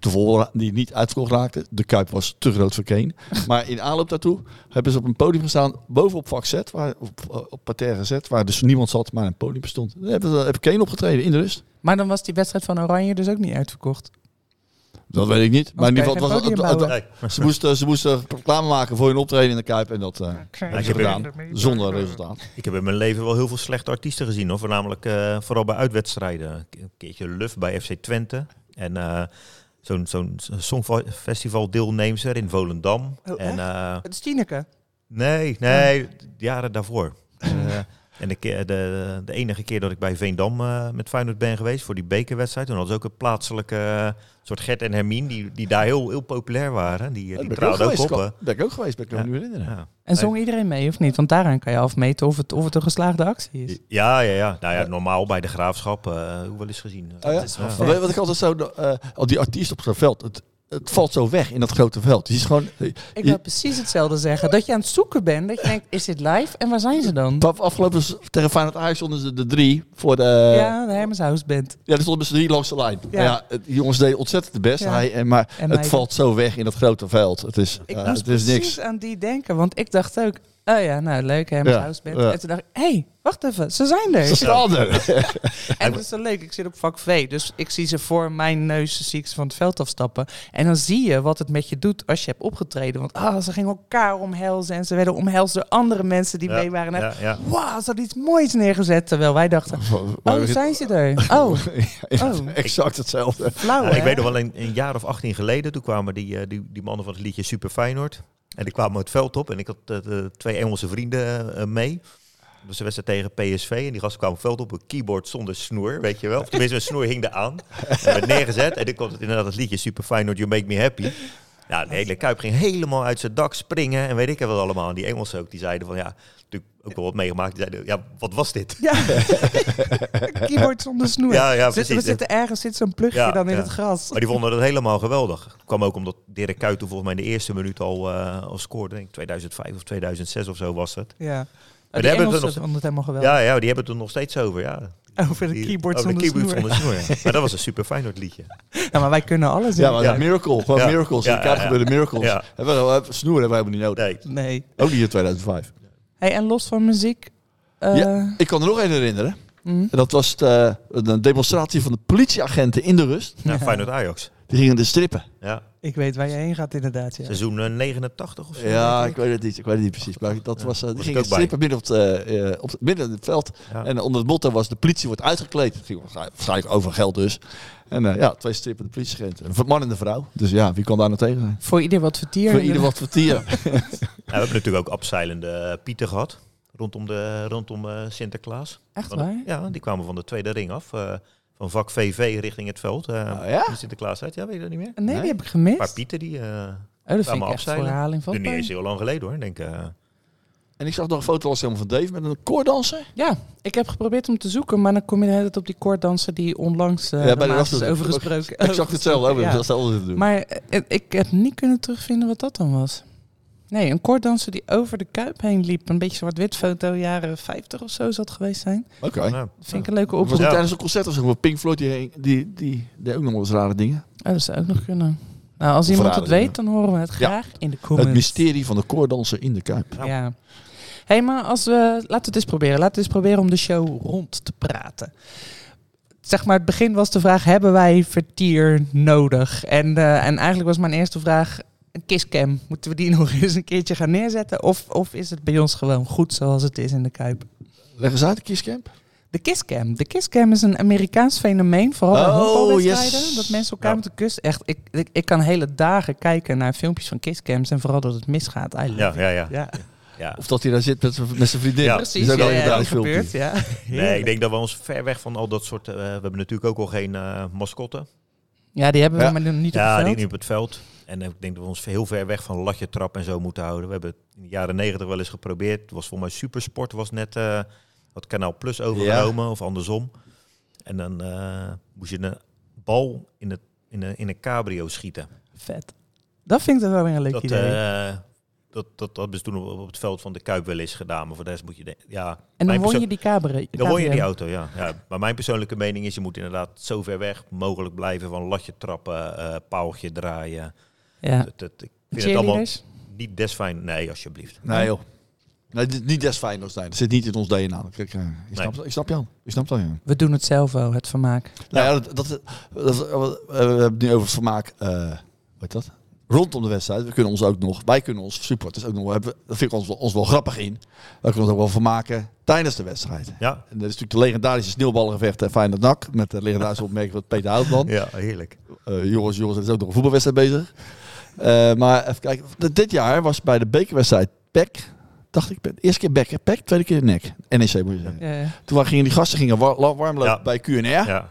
die niet uitverkocht raakte. De Kuip was te groot voor Kane. maar in aanloop daartoe hebben ze op een podium gestaan. Bovenop vak Z, waar, op, op parterre gezet. Waar dus niemand zat, maar een podium bestond. Daar hebben, hebben Kane opgetreden in de rust. Maar dan was die wedstrijd van Oranje dus ook niet uitverkocht. Dat weet ik niet. Maar in ieder geval, het was, het- het- ze, moesten, ze moesten reclame maken voor hun optreden in de Kuip. En dat eh hebben ze heb, gedaan. Zonder resultaat. ik heb in mijn leven wel heel veel slechte artiesten gezien. Hoor. Voornamelijk eh, vooral bij uitwedstrijden. Een keertje Luf bij FC Twente. En eh, zo'n zo'n songfestival deelnemster in Volendam. Oh, en, eh, Het is Tineke. nee, nee, de jaren daarvoor. Eh, en de, keer- de, de enige keer dat ik bij Veendam eh, met Feyenoord ben geweest voor die bekerwedstrijd. Toen hadden ze ook een plaatselijke soort Gert en Hermine die, die daar heel, heel populair waren. Die, die ook ook geweest. op. Ben ik ook geweest, ben ik me Ja. nu herinneren. Ja. En zong iedereen mee of niet? Want daaraan kan je afmeten of het, of het een geslaagde actie is. Ja, ja, ja. Nou ja, normaal bij de graafschap, eh hoe wel eens gezien. Oh ja? Wat ik altijd zo... eh al die artiest op zo'n veld. Het, het valt zo weg in dat grote veld. Die is gewoon... Ik je- wil precies hetzelfde zeggen. Dat je aan het zoeken bent. Dat je denkt, is dit live? En waar zijn ze dan? Af- Afgelopen tegen Feyenoord Ajax stonden ze de drie voor de... Ja, ja, de Hermes House Band. er stonden z'n drie langs de lijn. Ja. Ja. het- die jongens deden ontzettend de best. Ja. Hij, en, maar En het valt zo weg in dat grote veld. Het is, Ik ja, moest het is precies niks. aan die denken. Want ik dacht ook, oh ja, nou leuk, Ja, House Band. ja. En toen dacht ik, hé, hey, wacht even, ze zijn er. Ze staan er. En dat is zo leuk. Ik zit op vak V, dus ik zie ze voor mijn neus zie ik ze van het veld afstappen. En dan zie je wat het met je doet als je hebt opgetreden. Want ah, ze gingen elkaar omhelzen en ze werden omhelzen door andere mensen die Ja, mee waren. En ja, ja. Wauw, ze hadden iets moois neergezet. Terwijl wij dachten, oh, zijn ze er? Oh, Oh. exact hetzelfde. flauw Ja, hè? ik weet nog wel een, een jaar of 18 geleden, toen kwamen die, eh, die, die mannen van het liedje Super Feyenoord. En die kwamen het veld op en ik had eh, twee Engelse vrienden eh, mee. Dus de wedstrijd tegen PSV en die gasten kwamen veld op. Een keyboard zonder snoer, weet je wel. Of tenminste, een snoer hing eraan. En werd neergezet en ik kon het inderdaad het liedje Super Feyenoord, You Make Me Happy. Ja, de hele Kuip ging helemaal uit zijn dak springen en weet ik het allemaal. En die Engelsen ook, die zeiden van ja, natuurlijk ook wel wat meegemaakt. Die zeiden, ja, wat was dit? Ja, keyboard zonder snoer. Ja, ja, Zit- precies. we zitten ergens zit zo'n plugje Ja, dan in ja. het gras. Maar die vonden dat helemaal geweldig. Het kwam ook omdat Dirk Kuyt toen volgens mij in de eerste minuut al, eh, al scoorde. Denk ik 2005 of 2006 of zo was het. Ja. Maar Oh, die hebben het nog- vonden het helemaal geweldig. Ja, ja, die hebben het er nog steeds over. Ja. Over de keyboard over de zonder keyboard snoer. zonder snoer. Maar dat was een super Feyenoord liedje. Ja, maar wij kunnen alles. Ja, maar Ja. miracle. Gewoon Ja. miracles. Ja, in de Kuip ja, ja. gebeurde miracles. Ja. Hebben we- snoer hebben we helemaal niet nodig. Nee. Nee. Ook niet in 2005. Hey, en los van muziek. eh, Ja. Ik kan er nog één herinneren. mhm. En dat was de, een demonstratie van de politieagenten in de rust. Ja, Ja. Feyenoord Ajax. Die gingen de strippen. Ja. Ik weet waar je heen gaat inderdaad. Ja. Seizoen eh, 89 of zo. Ja, ik weet het niet. Ik weet het niet precies. Maar dat was, eh, die gingen bij. strippen midden, op het, eh, eh, op het, midden in het veld. Ja. En onder het motto was de politie wordt uitgekleed. Het ging waarschijnlijk- over geld dus. En eh, ja, twee strippen de politieagenten. Een man en een vrouw. Dus ja, wie kan daar nou tegen zijn? Voor ieder wat vertier. Voor ieder wat vertier. Ja, we hebben natuurlijk ook abseilende eh, Pieten gehad. Rondom, de, rondom eh, Sinterklaas. Echt waar? ja, die kwamen van de tweede ring af. Van vak VV richting het veld. eh Oh, ja? in Sinterklaas uit. Ja, weet je dat niet meer? Nee, Nee. die heb ik gemist. Een paar Pieten die... eh oh, dat vind ik echt verhaling van. nu niet eens heel lang geleden hoor. Ik Denk, eh, En ik zag nog een foto was helemaal van Dave met een koordanser. Ja, ik heb geprobeerd om te zoeken, maar dan kom je tijd op die koorddanser die onlangs eh Ja, bij de Maas is Rasters. over gesproken. Ik zag hetzelfde. Ja. Hetzelfde te doen. Maar ik heb niet kunnen terugvinden wat dat dan was. Nee, een koorddanser die over de Kuip heen liep. Een beetje zwart-wit foto, jaren 50 of zo zou het geweest zijn. Oké. Dat vind ik een leuke Ja. tijdens een concert of zo? waar Pink Floyd die, die, die deed ook nog wel eens rare dingen. Oh, dat zou ook nog kunnen. Nou, als iemand het dingen. weet, dan horen we het graag in de comments. Het mysterie van de koordanser in de Kuip. Ja. Hé, maar als we... Laten we het eens proberen. Laten we eens proberen om de show rond te praten. Zeg maar, het begin was de vraag, hebben wij vertier nodig? En, eh, en eigenlijk was mijn eerste vraag, een kisscam. Moeten we die nog eens een keertje gaan neerzetten? Of, of is het bij ons gewoon goed zoals het is in de Kuip? Leg eens uit, de Kisscamp. De kisscam. De kisscam is een Amerikaans fenomeen, vooral bij Oh, honkbalwedstrijden. yes. Dat mensen elkaar Ja. moeten kussen. Echt, ik, ik, ik kan hele dagen kijken naar filmpjes van kisscams en vooral dat het misgaat. Ja, ja, ja, ja. ja. Of dat hij daar zit met, zijn- met zijn vriendin. Ja, Precies, Die is ook ja, al ja, inderdaad dat gebeurt, ja. Nee, ik denk dat we ons ver weg van al dat soort... eh, we hebben natuurlijk ook al geen eh mascotten. Ja, die hebben we Ja. maar niet op Ja, die niet op het veld. En ik denk dat we ons heel ver weg van latje trap en zo moeten houden. We hebben het in de jaren negentig wel eens geprobeerd. Het was voor mij Supersport was net eh wat Kanaal Plus overgenomen of andersom. En dan eh, moest je een bal in, het, in, een, in een cabrio schieten. Vet. Dat vind ik dan wel weer een leuk Dat, idee. eh, dat, dat, dat hebben ze toen op, op het veld van de Kuip wel eens gedaan. Maar voor de rest moet je... de- Ja, En dan won je die cabere. Dan word je die cabrio. auto, ja. ja. Maar mijn persoonlijke mening is, je moet inderdaad zo ver weg mogelijk blijven van latje trappen, paaltje draaien. Ja. Het, het, ik vind het allemaal niet desfijn. Nee, alsjeblieft. Nee joh. Nee, dit- niet des Feyenoords zijn. Dat zit niet in ons DNA. Kijk, eh, ik, snap, ik snap Jan. Ik snap ja. We doen het zelf wel, het vermaak. Nou ja, dat, dat, dat- eh, we hebben het nu over het vermaak. eh hoe heet dat? Rondom de wedstrijd. We kunnen ons ook nog, wij kunnen ons supporters ook nog, hebben, dat vind ik ons, wel- ons wel grappig in. We kunnen ons ook wel vermaken tijdens de wedstrijd. Ja, En dat is natuurlijk de legendarische sneeuwballengevecht en Feyenoord NAC. Met de legendarische opmerking van Peter Houtman. ja heerlijk. Eh, jongens, jongens, er is ook nog een voetbalwedstrijd bezig. Eh, maar even kijken. Dit jaar was bij de bekerwedstrijd PEC. Dacht ik, de eerste keer Beck, hè? PEC, tweede keer de nek. NEC moet je zeggen. Ja, ja. Toen waren- gingen die gasten gingen warm lopen Ja. bij QNR. Ja.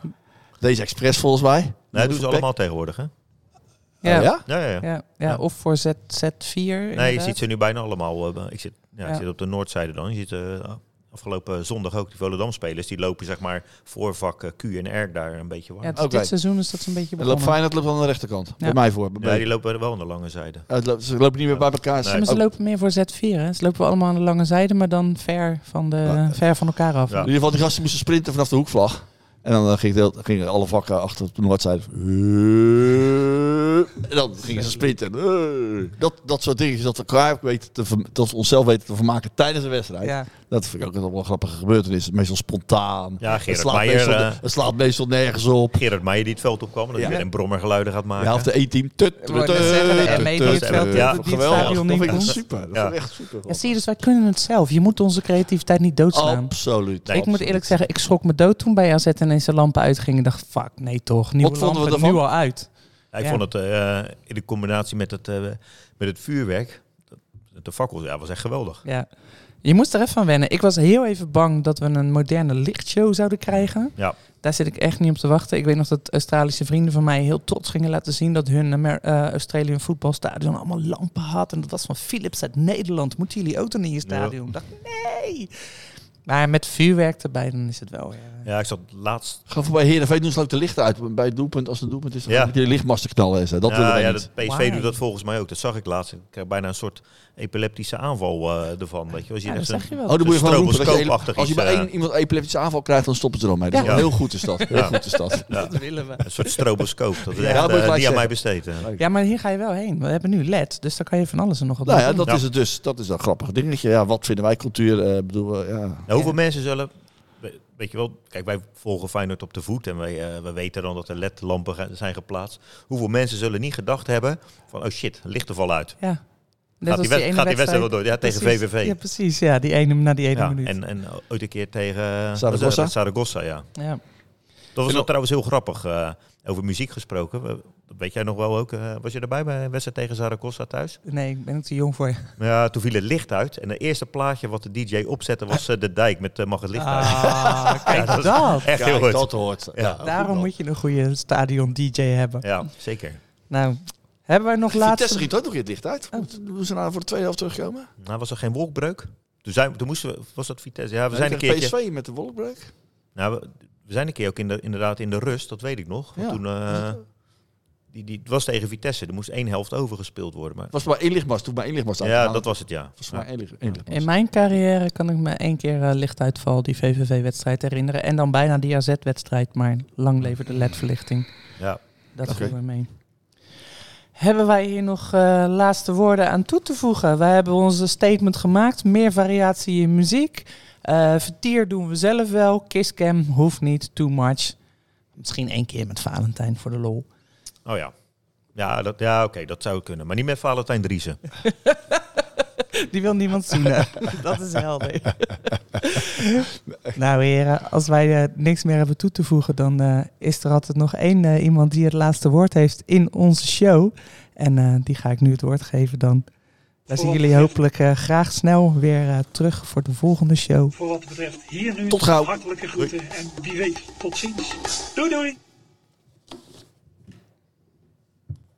Deze expres volgens mij. Nee, dat doen ze allemaal tegenwoordig, hè? Ja. Oh, ja? Ja, ja, ja. Ja, ja, Ja. of voor Z, Z4. Nee, je ziet ze nu bijna allemaal. eh, ik, zit, ja, Ja. ik zit op de noordzijde dan. Je ziet eh, afgelopen zondag ook die Volendam-spelers. Die lopen zeg maar voor vak eh, Q en R daar een beetje warm. Ja, Ja, Oké. Dit seizoen is dat zo'n beetje Het loopt begonnen. Feyenoord loopt aan de rechterkant. Bij Ja. mij voor. Bij die lopen wel aan de lange zijde. Eh, loopt- ze lopen niet meer bij elkaar. Nee. Ja, maar ze lopen meer voor Z4. Hè? Ze lopen allemaal aan de lange zijde, maar dan ver van, de, Ja. ver van elkaar af. Ja. In ieder geval, die gasten moesten sprinten vanaf de hoekvlag. En dan eh, ging gingen alle vakken achter op de noordzijde. En dan gingen ze sprinten. Dat, dat soort dingen dat we elkaar weten te, dat we onszelf weten te vermaken tijdens de wedstrijd. Ja. Dat vind ik ook wel een grappige gebeurtenis. Meestal spontaan. Ja, het, Gerard slaat Meijer, meestal, eh, het slaat meestal nergens op. Gerard Meijer die het veld opkwam. Dat Ja. hij weer een brommergeluiden gaat maken. Ja, of de E-team. Tut, het veld Ja, het geweldig. Dat in vind ik super. Dat Ja. vind ik echt super. Ja, zie je, dus wij kunnen het zelf. Je moet onze creativiteit niet doodslaan. Absoluut. Ik moet eerlijk zeggen, ik schrok me dood toen bij AZ ineens de lampen uitgingen. Ik dacht, fuck, nee toch, nieuwe Wat vonden we lampen, ervan? nu al uit. Ja, ik Ja. vond het eh, in de combinatie met het, eh, met het vuurwerk, de fakkels, ja, was echt geweldig. Ja. Je moest er even van wennen. Ik was heel even bang dat we een moderne lichtshow zouden krijgen. Ja. Daar zit ik echt niet op te wachten. Ik weet nog dat Australische vrienden van mij heel trots gingen laten zien dat hun Amer eh Australian voetbalstadion allemaal lampen had. En dat was van Philips uit Nederland. Moeten jullie ook dan in je stadion? Ik dacht, nee. Maar met vuurwerk erbij, dan is het wel weer... eh, Ja, ik zat laatst. Ga voorbij Heerenveen doen ze ook de lichten uit. Bij het doelpunt, als het doelpunt is, dan Ja. die lichtmasten knallen. en zo. Dat willen ja, wij ja, niet. de PSV doet dat volgens mij ook. Dat zag ik laatst. Ik krijg bijna een soort epileptische aanval eh, ervan. Weet je, als je Ja, dat je wel. Oh, dan moet je gewoon roepen. dat je- Als je bij eh, één iemand epileptische aanval krijgt, dan stoppen ze er al mee. Dat is Ja. wel heel goed is dat. Heel Ja. goed is dat. ja, Dat willen we. een soort stroboscoop. Dat is echt, dat eh, die aan mij zeggen. besteed. hè. Ja, maar hier ga je wel heen. We hebben nu LED, dus dan kan je van alles en nog wat Nou ja, doen. dat is het dus. Dat is een grappig dingetje. Ja, wat vinden wij cultuur? eh bedoel, eh, ja. Nou, hoeveel mensen zullen... we- Weet je wel, kijk, wij volgen Feyenoord op de voet en wij, eh, we weten dan dat er LED-lampen zijn geplaatst. Hoeveel mensen zullen niet gedacht hebben van, oh shit, lichten vallen uit. Ja. Net Gaat die, gaat die wedstrijd wel door? Ja, tegen Precies. VVV. Ja, precies. Ja, die ene na die ene Ja, minuut. en, en ooit een keer tegen eh, Zaragoza? Zaragoza, ja. ja. Dat was ook trouwens heel grappig. eh, over muziek gesproken. We- Dat weet jij nog wel ook. eh, was je erbij bij een wedstrijd tegen Zaragoza thuis? Nee, ik ben ook te jong voor je. Ja, toen viel het licht uit. En het eerste plaatje wat de DJ opzette was eh, De Dijk met eh, Mag het licht uit. Ah, kijk dat dat. is Echt heel Kijk, goed. dat hoort. Ja. Daarom moet je een goede stadion DJ hebben. Ja, zeker. Nou, hebben wij nog Vitesse laatste... ging ook nog weer dicht uit. Hoe ze nou voor de tweede helft terugkomen? Nou, was er geen wolkbreuk? Toen, zijn, toen moesten we, was dat Vitesse? Ja, we zijn een keertje. PSV met de wolkbreuk. Nou, we, we zijn een keer ook in de, inderdaad in de rust, dat weet ik nog. Want Ja. Toen, eh, die, die, het was tegen Vitesse, er moest één helft overgespeeld worden. Maar, Het was maar één lichtmast. Toen maar één lichtmast ja, dat was het, ja. was maar één licht- één lichtmast. In mijn carrière kan ik me één keer eh, lichtuitval, die VVV-wedstrijd herinneren. En dan bijna die AZ-wedstrijd, maar lang leven de ledverlichting. ja. Dat viel er mee. Hebben wij hier nog eh, laatste woorden aan toe te voegen? Wij hebben onze statement gemaakt. Meer variatie in muziek. Eh vertier doen we zelf wel. Kisscam hoeft niet. Too much. Misschien één keer met Valentijn voor de lol. Oh ja. Ja, dat, ja oké, dat zou kunnen. Maar niet met Valentijn Driessen. Die wil niemand zien. dat is helder. nou heren, als wij eh, niks meer hebben toe te voegen, dan eh, is er altijd nog één eh, iemand die het laatste woord heeft in onze show. En eh, die ga ik nu het woord geven dan. Daar zien jullie hopelijk eh, graag snel weer eh, terug voor de volgende show. Voor wat betreft hier nu Tot gauw. hartelijke groeten en wie weet tot ziens. Doei doei!